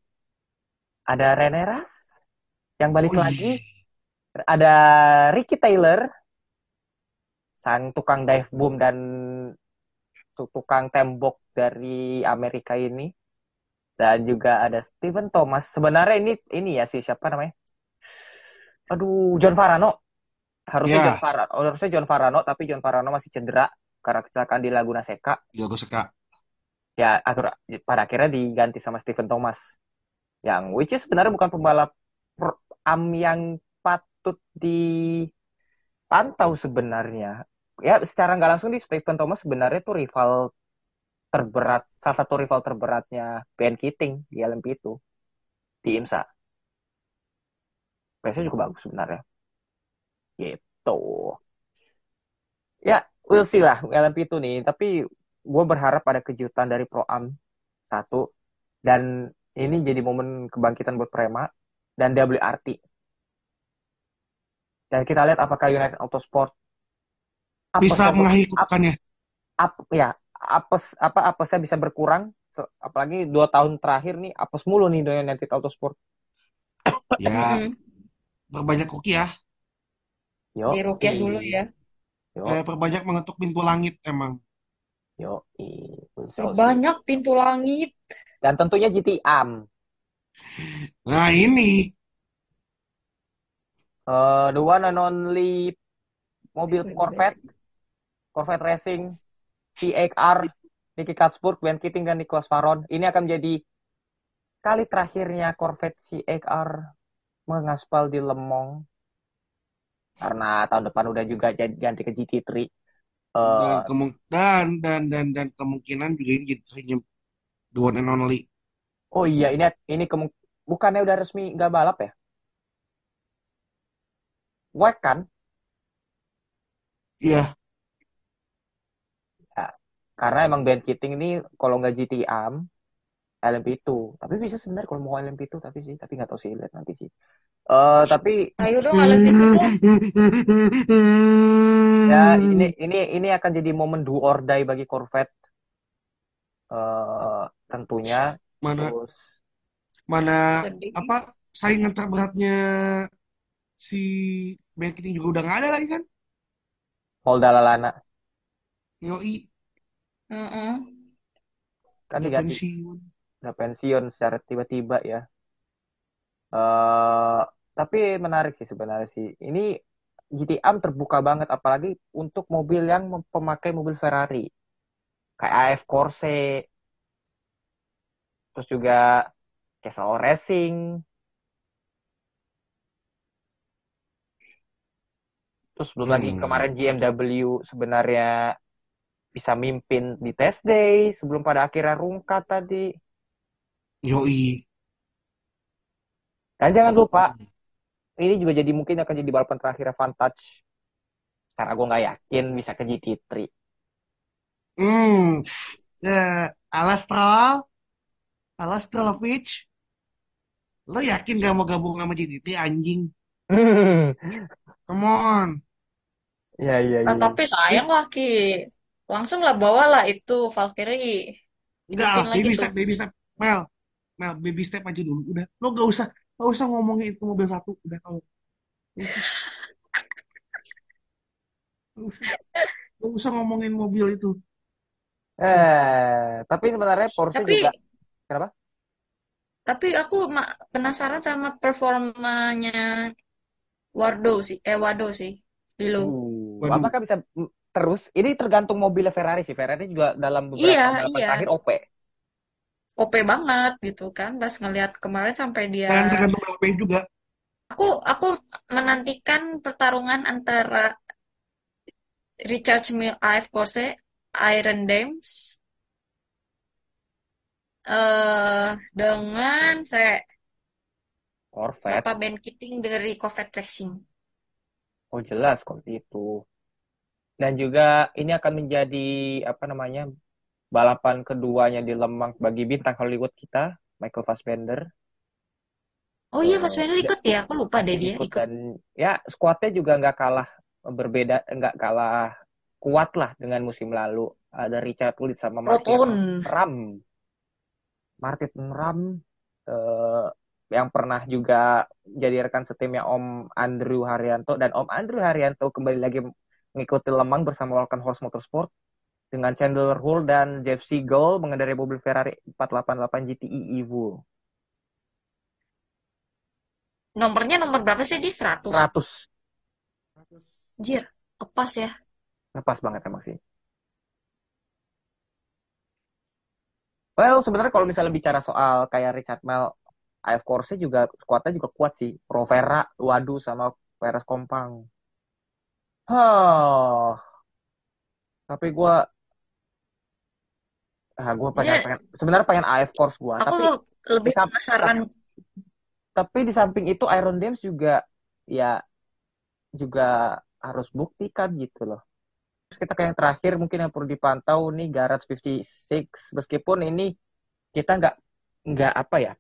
Ada Rene Ras yang balik iya. lagi, ada Ricky Taylor, sang tukang dive boom dan tukang tembok dari Amerika ini, dan juga ada Steven Thomas. Sebenarnya ini ini ya sih siapa namanya? Aduh, John Farano. Harusnya Ya. John Farano, harusnya John Farano, tapi John Farano masih cedera karena kecelakaan di Laguna Seca. Jago seka. Ya, akhir, pada akhirnya diganti sama Steven Thomas. Yang which is sebenarnya bukan pembalap pro- am yang patut dipantau sebenarnya. Ya, secara nggak langsung di Steven Thomas sebenarnya tuh rival terberat, salah satu rival terberatnya Ben Keating di LMP itu di IMSA. Pace juga bagus sebenarnya. Gitu. Ya, we'll see lah LMP itu nih. Tapi gue berharap ada kejutan dari Pro Am satu dan ini jadi momen kebangkitan buat Prema dan WRT. Dan kita lihat apakah United Autosport Bisa apesnya- mengakhiri ap- ya apes apa apesnya bisa berkurang apalagi dua tahun terakhir nih apes mulu nih dengan United Autosport. Ya, perbanyak hoki ya. Yo, Di Rukiah dulu ya. Yo, Eh, perbanyak mengetuk pintu langit emang. yo, so, Banyak pintu langit. Dan tentunya GT Am. Nah ini, Eh, the one and only mobil Corvette, Corvette Racing, C8R, Nicky Katsburg, Ben Keating, dan Nicholas Faron. Ini akan menjadi kali terakhirnya Corvette C8R mengaspal di Lemong. Karena tahun depan udah juga ganti ke GT3. Eh, dan, kemung dan, dan, dan, dan kemungkinan juga ini jadi hanya the one and only. Oh iya, ini ini kemung- bukannya udah resmi nggak balap ya? WEC kan? Iya, Karena emang Ben Keating ini kalau nggak GT Am, LMP itu. Tapi bisa sebenarnya kalau mau LMP itu tapi sih, tapi nggak tahu sih lihat nanti sih. Eh tapi Ayo dong alat itu ya ini ini ini akan jadi momen do or die bagi Corvette. Eh tentunya mana terus mana Sedih. apa saingan terberatnya si Ben Keating juga udah nggak ada lagi kan? Holda Lalana Yoi, Mm-mm. kan udah diganti pensiun. udah pensiun secara tiba-tiba ya. Eh tapi menarik sih sebenarnya sih. Ini GTM terbuka banget apalagi untuk mobil yang mem- pemakai mobil Ferrari. Kayak AF Corse, terus juga Castle Racing, terus belum lagi Hmm. kemarin GMW sebenarnya bisa mimpin di test day sebelum pada akhirnya rungkat tadi. Yoi. Dan jangan lupa, ini juga jadi mungkin akan jadi balapan terakhir Vantage. Karena gue nggak yakin bisa ke GT3. Hmm. Ya, Alastral, Alastralovic, lo yakin gak mau gabung sama GTT anjing? [LAUGHS] Come on. Iya, iya, Ah, iya. tapi sayang lah Ki. Langsung lah bawalah itu Valkyrie. Enggak, baby step, baby step. Mel, Mel, baby step aja dulu. Udah, lo gak usah, gak usah ngomongin itu mobil satu. Udah, kalau Gak usah, gak usah ngomongin mobil itu. Eh, tapi sebenarnya Porsche Tapi juga. Kenapa? tapi aku penasaran sama performanya Wardo sih, eh Wado sih, Lilo. Uh, Waduh. apakah bisa terus? Ini tergantung mobilnya Ferrari sih. Ferrari juga dalam beberapa Iya, iya. terakhir OP. OP banget gitu kan. Pas ngelihat kemarin sampai dia Dan tergantung LP juga. Aku aku menantikan pertarungan antara Richard Mille AF Corse, Iron Dames eh dengan saya Corvette. Bapak Ben Keating dari Corvette Racing. Oh jelas kok itu. Dan juga ini akan menjadi apa namanya balapan keduanya di Lemang bagi bintang Hollywood kita, Michael Fassbender. Oh iya, Eh, Fassbender da- ikut ya. Aku lupa deh dia ikut ikut. dan ya skuadnya juga nggak kalah berbeda, nggak kalah kuat lah dengan musim lalu. Ada Richard Wood sama Martin. Ram, Martin Ram eh, yang pernah juga jadi rekan setimnya Om Andrew Haryanto dan Om Andrew Haryanto kembali lagi mengikuti Lemang bersama Walken Horse Motorsport dengan Chandler Hull dan Jeff Siegel mengendarai mobil Ferrari 488 GTI Evo. Nomornya nomor berapa sih dia? 100. 100 Jir, lepas ya. Lepas banget emang sih. Well, sebenarnya kalau misalnya bicara soal kayak Richard Mel, AF Corse juga kuatnya juga kuat sih. Provera, Wadu sama Perez Kompang. Huh. Tapi gue, ah, gue pengen, Iya. pengen, sebenarnya pengen AF Corse gue. Aku Tapi, lebih penasaran. tapi di samping itu Iron Dames juga, ya, juga harus buktikan gitu loh. Terus kita ke yang terakhir mungkin yang perlu dipantau nih Garage 56 meskipun ini kita nggak nggak apa ya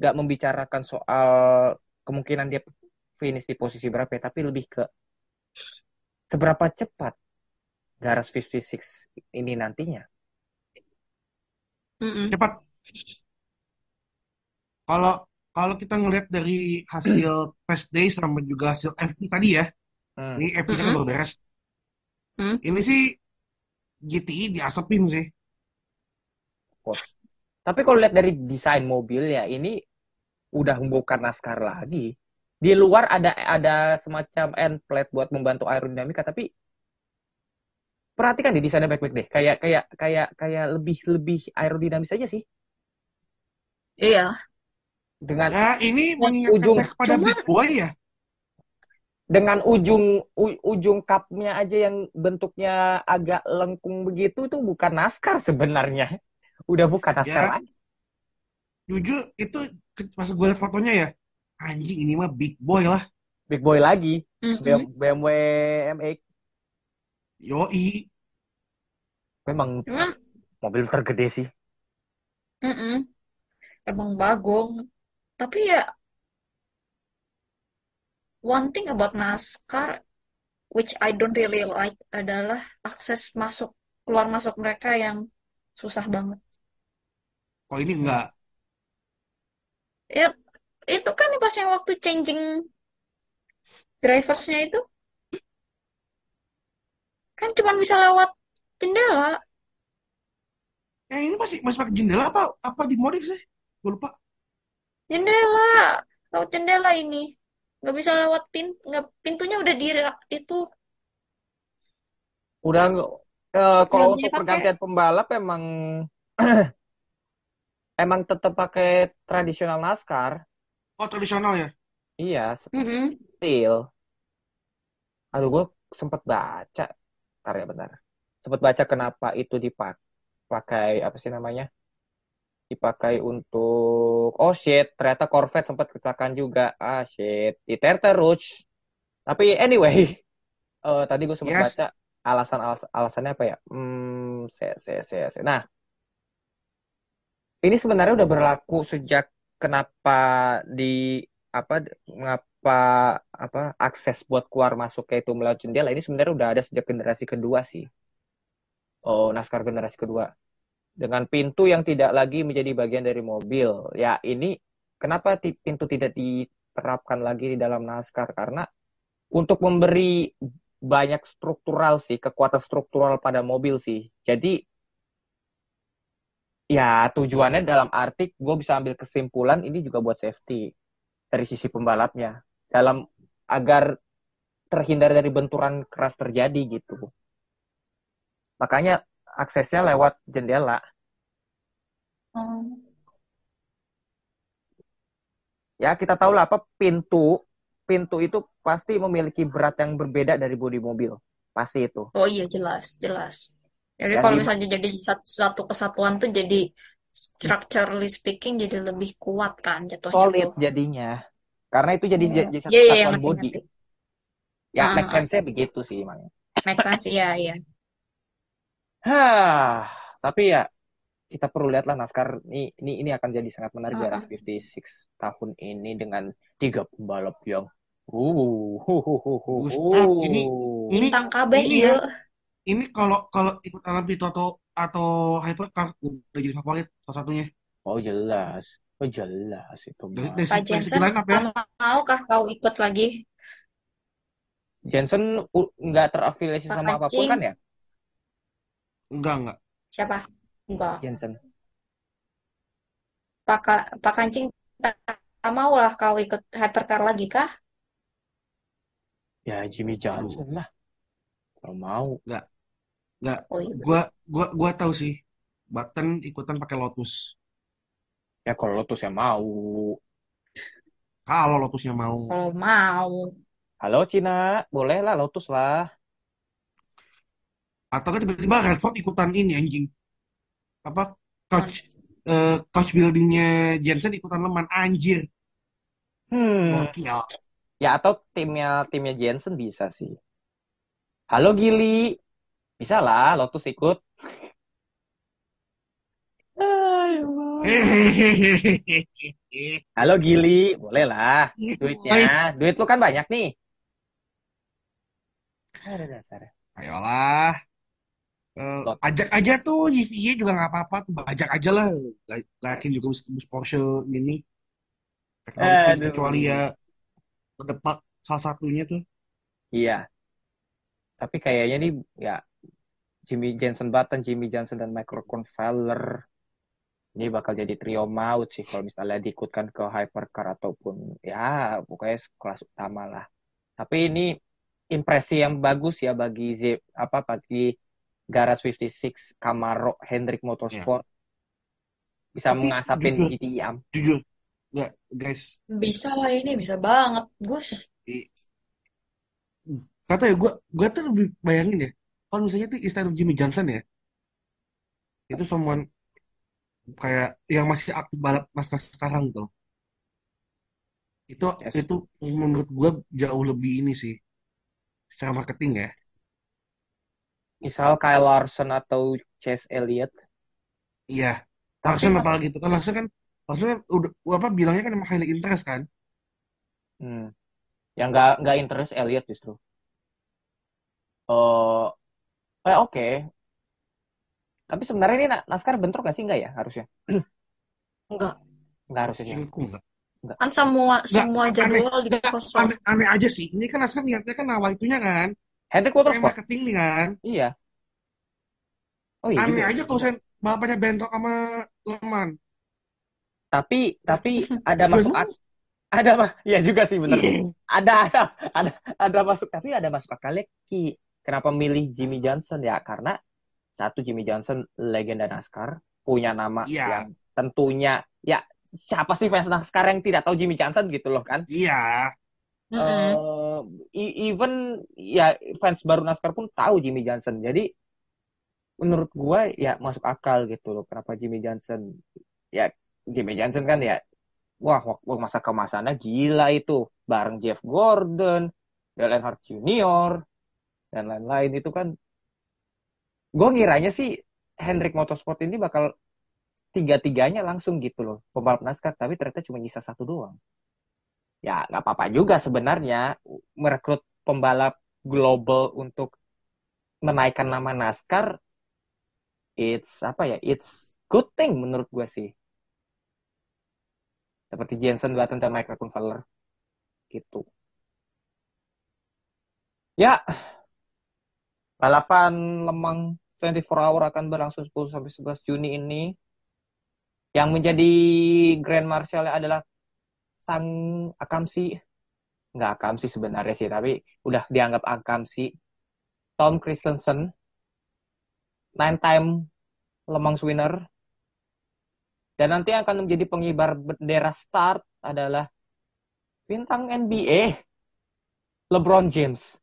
nggak membicarakan soal kemungkinan dia finish di posisi berapa ya, tapi lebih ke seberapa cepat Garage 56 ini nantinya. Mm-mm. Cepat. Kalau kalau kita ngelihat dari hasil [CLEARS THROAT] test day sama juga hasil FP tadi ya, Hmm. ini FP kan baru beres. Hmm. Ini sih GTI diasepin sih. Tapi kalau lihat dari desain mobil ya ini udah bukan NASCAR lagi. Di luar ada ada semacam end plate buat membantu aerodinamika tapi perhatikan di desainnya baik-baik deh. Kayak kayak kayak kayak lebih lebih aerodinamis aja sih Iya. dengan Nah, ini mengingatkan ujung- saya kepada cuman- Big Boy ya. Dengan ujung u- ujung cupnya aja yang bentuknya agak lengkung begitu itu bukan NASCAR sebenarnya. [LAUGHS] Udah bukan NASCAR Ya. lagi. Jujur itu pas gue liat fotonya ya, anjing ini mah Big Boy lah. Big boy lagi. Mm-mm. BMW M8 Yoi. memang Cuman, mobil tergede sih. mm-mm. emang bagong. Tapi ya one thing about NASCAR which I don't really like adalah akses masuk keluar masuk mereka yang susah banget. Oh ini enggak. Ya itu kan pas yang waktu changing driversnya itu kan cuma bisa lewat jendela. Eh ini masih masih pakai jendela apa apa dimodif sih? Gue lupa. Jendela, lewat jendela ini. Nggak bisa lewat pin, nggak pintunya udah di itu Udah nggak kalau untuk dipakai. pergantian pembalap emang [CLEARS THROAT] emang tetap pakai tradisional NASCAR. Oh tradisional ya. Iya, Mm-mm. still. Aduh, gue sempet baca. Bentar ya, bentar. Sempet baca kenapa itu dipakai, apa sih namanya? Dipakai untuk, oh shit, ternyata Corvette sempat kecelakaan juga. Ah shit, diter terus. Tapi anyway, [LAUGHS] eh, tadi gue sempat Yes. baca alasan alas, alasannya apa ya? Hmm, se, se, se, se. Nah, ini sebenarnya udah berlaku sejak kenapa di apa mengapa apa akses buat keluar masuk kayak itu melalui jendela ini sebenarnya udah ada sejak generasi kedua sih. Oh, NASCAR generasi kedua. Dengan pintu yang tidak lagi menjadi bagian dari mobil. Ya, ini kenapa pintu tidak diterapkan lagi di dalam NASCAR? Karena untuk memberi banyak struktural sih, kekuatan struktural pada mobil sih. Jadi ya tujuannya dalam arti gue bisa ambil kesimpulan ini juga buat safety dari sisi pembalapnya dalam agar terhindar dari benturan keras terjadi gitu. Makanya aksesnya lewat jendela. Oh. Ya kita tahu lah apa pintu pintu itu pasti memiliki berat yang berbeda dari bodi mobil. Pasti itu. Oh iya jelas, jelas. Jadi Dan kalau di- misalnya jadi satu, satu kesatuan tuh jadi structurally speaking jadi lebih kuat kan jatuhnya solid tuh. jadinya. Karena itu jadi Iya, jadi satu kesatuan ngerti, bodi. ngerti. Ya Ah, make sense-nya begitu sih emang. Make sense, iya, iya. Hah, tapi ya kita perlu lihatlah NASCAR ini ini ini akan jadi sangat menarik di Race ah. 56 tahun ini dengan tiga pembalap yang uh, hu, Gustaf, hu. ini ini Bintang kabeh ini ya. Ini kalau kalau ikut LMP atau atau hypercar udah jadi favorit salah satunya. Oh jelas, oh jelas itu Dari, mah. dari, Pak Jensen, up ya. maukah kau ikut lagi? Jensen nggak terafiliasi Pak sama apa pun kan ya, Enggak enggak. siapa? Enggak. Jensen. Pak, Pak Kancing, tak mau lah kau ikut hypercar lagi kah? Ya Jimmy Johnson lah, kalau mau. enggak enggak. Oh iya. Gua gua gua tahu sih. Button ikutan pakai Lotus. Ya kalau Lotus ya mau. Kalau Lotusnya mau. Kalau mau. Halo Cina, boleh lah Lotus lah. Atau kan tiba-tiba Redford ikutan ini anjing. Apa coach eh, coach buildingnya Jensen ikutan leman anjir. Hmm, Gokil. ya atau timnya timnya Jensen bisa sih. Halo Gili, bisa lah Lotus ikut. [LAUGHS] Halo Gili, boleh lah. Hai. Duitnya, duit lu kan banyak nih. Ayolah. Eh, ajak aja tuh YVY juga nggak apa-apa tuh. Ajak aja lah. Yakin juga bus, Porsche ini. Teknologi Aduh. kecuali ya terdepak salah satunya tuh. Iya, tapi kayaknya nih ya Jimmy Jensen Button, Jimmy Johnson dan Michael Convaller ini bakal jadi trio maut sih kalau misalnya diikutkan ke hypercar ataupun ya pokoknya kelas utama lah. Tapi ini impresi yang bagus ya bagi Z, apa bagi Garage 56 Camaro Hendrick Motorsport bisa Tapi mengasapin jujur, GTI am. jujur nggak guys Bisa lah ini, bisa banget, Gus. kata ya gue gue tuh lebih bayangin ya kalau misalnya tuh instead of Jimmy Johnson ya itu someone kayak yang masih aktif balap NASCAR sekarang gitu loh. itu Yes. itu menurut gue jauh lebih ini sih secara marketing ya Misal Kyle Larson atau Chase Elliott. iya Larson mas apalagi itu kan Larson kan Maksudnya udah apa bilangnya kan emang highly interest kan? Hmm. Yang nggak nggak interest Elliot justru. Oh, eh, oke. Tapi sebenarnya ini na- naskah bentrok gak sih? Enggak ya harusnya? [CLEARS THROAT] Enggak. Enggak harusnya. sih. Singkatku enggak. Kan semua Enggak, semua aneh, jadwal enggak, dikosong. aneh, aneh aja sih. Ini kan asal niatnya kan awal itunya kan, Hendrik kayak Motorsport. marketing nih kan. Iya. Oh iya Aneh ya. aja kalau saya balapannya bentrok sama Leman. Tapi tapi ada masuk ak- ada mah ya juga sih bener. iya. Ada ada ada ada masuk tapi ada masuk akalnya Ki. Kenapa milih Jimmy Johnson ya? Karena satu Jimmy Johnson legenda NASCAR punya nama Iya, yang tentunya ya siapa sih fans NASCAR yang tidak tahu Jimmy Johnson gitu loh kan? iya. Mm-mm. Eh e- even ya fans baru NASCAR pun tahu Jimmy Johnson. Jadi menurut gua ya masuk akal gitu loh kenapa Jimmy Johnson. Ya Jimmy Johnson kan ya wah waktu masa kemasannya gila itu bareng Jeff Gordon, Dale Earnhardt Jr. dan lain-lain itu kan gue ngiranya sih Hendrick Motorsport ini bakal tiga-tiganya langsung gitu loh pembalap NASCAR tapi ternyata cuma nyisa satu doang ya nggak apa-apa juga sebenarnya merekrut pembalap global untuk menaikkan nama NASCAR it's apa ya it's good thing menurut gue sih. Seperti Jensen Button dan Michael Kunvaler gitu. Ya balapan Lemang 24 Hour akan berlangsung 10 sampai 11 Juni ini. Yang menjadi Grand Marshal adalah sang Akamsi nggak Akamsi sebenarnya sih tapi udah dianggap Akamsi Tom Christensen. Nine time Le Mans winner. Dan nanti yang akan menjadi pengibar bendera start adalah bintang NBA LeBron James.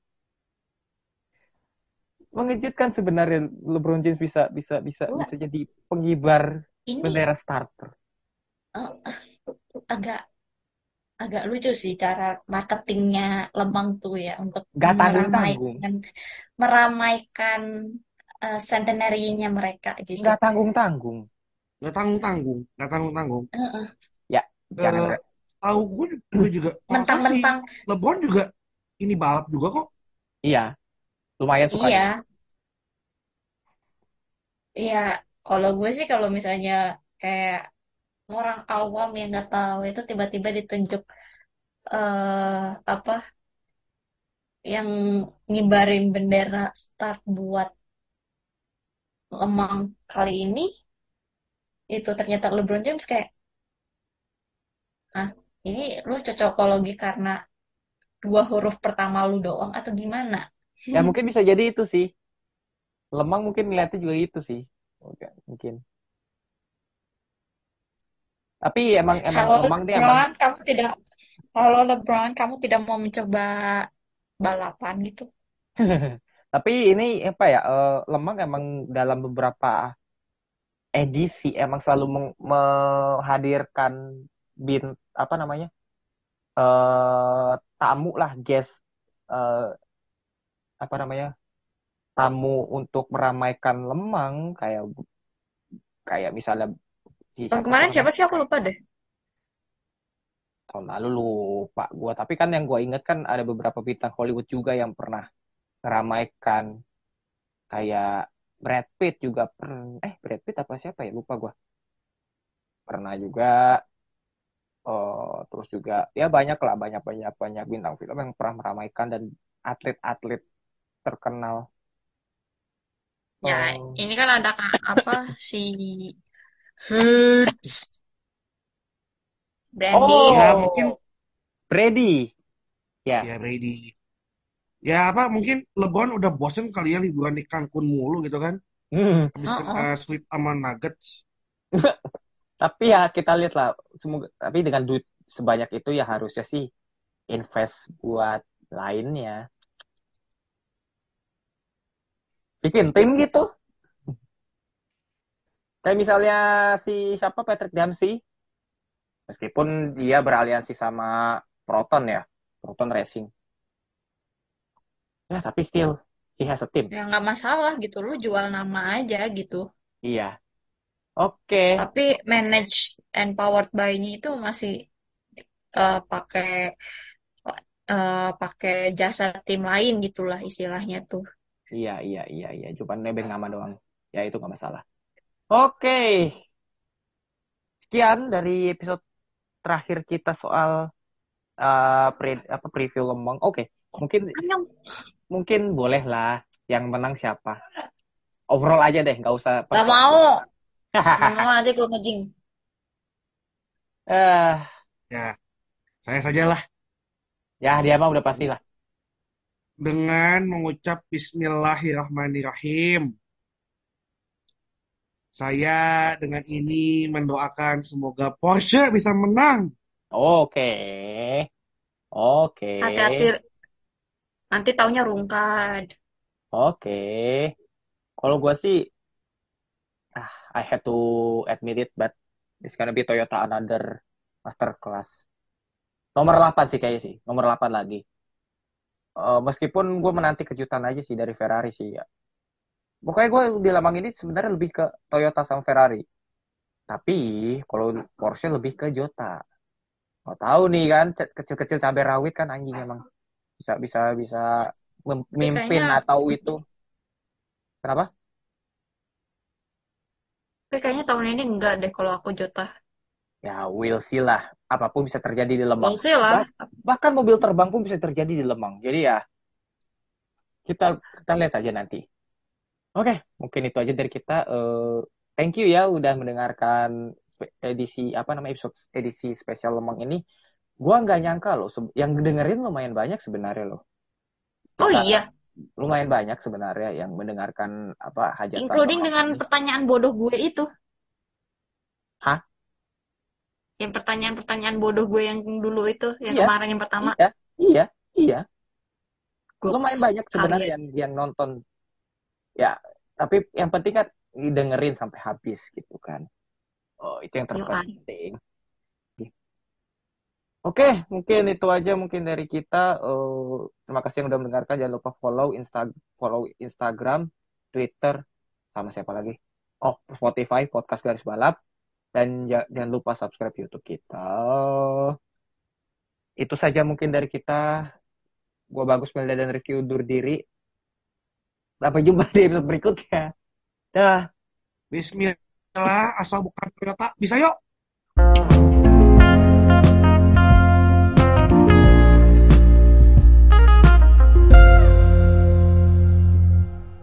Mengejutkan sebenarnya LeBron James bisa bisa bisa Gua bisa jadi pengibar ini bendera starter. Eh, agak agak lucu sih cara marketingnya Lemang tuh ya untuk tanggung tanggung meramaikan meramaikan eh, centenary-nya mereka gitu. nggak tanggung tanggung Nggak tanggung-tanggung, nggak tanggung-tanggung. Heeh. ya jangan Eh, tahu gue gue juga, salah si Mentang-mentang LeBron juga ini balap juga kok. iya lumayan suka iya, iya. Kalau gue sih kalau misalnya kayak orang awam yang nggak tahu itu tiba-tiba ditunjuk eh apa yang ngibarin bendera start buat Lemang kali ini itu ternyata LeBron James kayak ah ini lu cocokologi karena dua huruf pertama lu doang atau gimana? ya mungkin bisa jadi itu sih. Lemang mungkin ngeliatnya juga itu sih. Mungkin tapi emang emang Halo lemang dia emang LeBron, kamu tidak Halo LeBron, kamu tidak mau mencoba balapan gitu? [LAUGHS] tapi ini apa ya eh, lemang emang dalam beberapa edisi emang selalu meng- menghadirkan bin apa namanya eh tamu lah guest eh, apa namanya tamu untuk meramaikan lemang kayak kayak misalnya si Tahun siapa tuh kemarin siapa namanya sih aku lupa deh. tahun lalu lupa gua. Tapi kan yang gua inget kan ada beberapa bintang Hollywood juga yang pernah meramaikan kayak Brad Pitt juga pernah eh Brad Pitt apa siapa ya? Lupa gua. Pernah juga eh terus juga ya banyak lah banyak banyak banyak bintang film yang pernah meramaikan dan atlet-atlet terkenal. Ya, Eh, ini kan ada apa si Hurts, Brandy. Ya oh mungkin Brady ya ya ready. Ya apa mungkin LeBron udah bosen kali ya liburan di Cancun mulu gitu kan. Hmm. Habis Oh, oh. uh, sleep sama Nuggets. [LAUGHS] Tapi ya kita lihat lah, semoga tapi dengan duit sebanyak itu ya harusnya sih invest buat lainnya. Bikin tim gitu. Kayak misalnya si siapa Patrick Dempsey, meskipun dia beraliansi sama Proton ya, Proton Racing. Ya, tapi still he has a team. Ya nggak masalah gitu, lu jual nama aja gitu. Iya. Oke. Tapi manage and powered by-nya itu masih eh, pakai eh, pakai jasa tim lain gitulah istilahnya tuh. Iya, iya, iya, iya. Cuma nebeng nama doang. Ya, itu nggak masalah. Oke. Sekian dari episode terakhir kita soal uh, pre, apa preview Lemong. Oke, mungkin mungkin boleh lah yang menang siapa. Overall aja deh, nggak usah. Gak mau. Gak mau nanti gue ngejing. Eh, Ya, saya sajalah ya dia mah udah pasti lah. dengan mengucap Bismillahirrahmanirrahim. Saya dengan ini mendoakan semoga Porsche bisa menang. Oke. Oke. Hati-hati. Nanti taunya rungkad. Oke. Kalau gue sih, ah, I have to admit it, but it's gonna be Toyota another masterclass. Nomor 8 sih kayaknya sih, nomor 8 lagi. Eh, meskipun gue menanti kejutan aja sih dari Ferrari sih ya. Pokoknya gue di Lemang ini sebenarnya lebih ke Toyota sama Ferrari. Tapi kalau Porsche lebih ke Jota. Mau tahu nih kan, kecil-kecil cabai rawit kan anjing emang bisa bisa bisa memimpin kayaknya- atau itu. Kenapa? Tapi kayaknya tahun ini enggak deh kalau aku Jota. Ya, we'll see lah. Apa pun bisa terjadi di Lemang. We'll see lah. Bahkan mobil terbang pun bisa terjadi di Lemang. Jadi ya, kita kita lihat aja nanti. Oke, mungkin itu aja dari kita. Eh, thank you ya udah mendengarkan edisi apa namanya episode edisi spesial Lemang ini. Gua nggak nyangka loh, yang dengerin lumayan banyak sebenarnya loh. Oh Kita- iya, lumayan banyak sebenarnya yang mendengarkan apa hajatan including dengan ini. pertanyaan bodoh gue itu. Hah? Yang pertanyaan-pertanyaan bodoh gue yang dulu itu, yang Iya. kemarin yang pertama. Iya, iya, iya. Goks. lumayan banyak sebenarnya yang yang nonton ya tapi yang penting kan dengerin sampai habis gitu kan. Oh itu yang terpenting. Oke mungkin itu aja mungkin dari kita. Eh, terima kasih yang udah mendengarkan. Jangan lupa follow insta follow Instagram Twitter sama siapa lagi? Oh Spotify podcast garis balap. Dan ja- jangan lupa subscribe YouTube kita. Itu saja mungkin dari kita. Gua bagus Melda dan Review undur diri sampai jumpa di episode berikutnya dah Bismillah, asal bukan Toyota. Bisa yuk.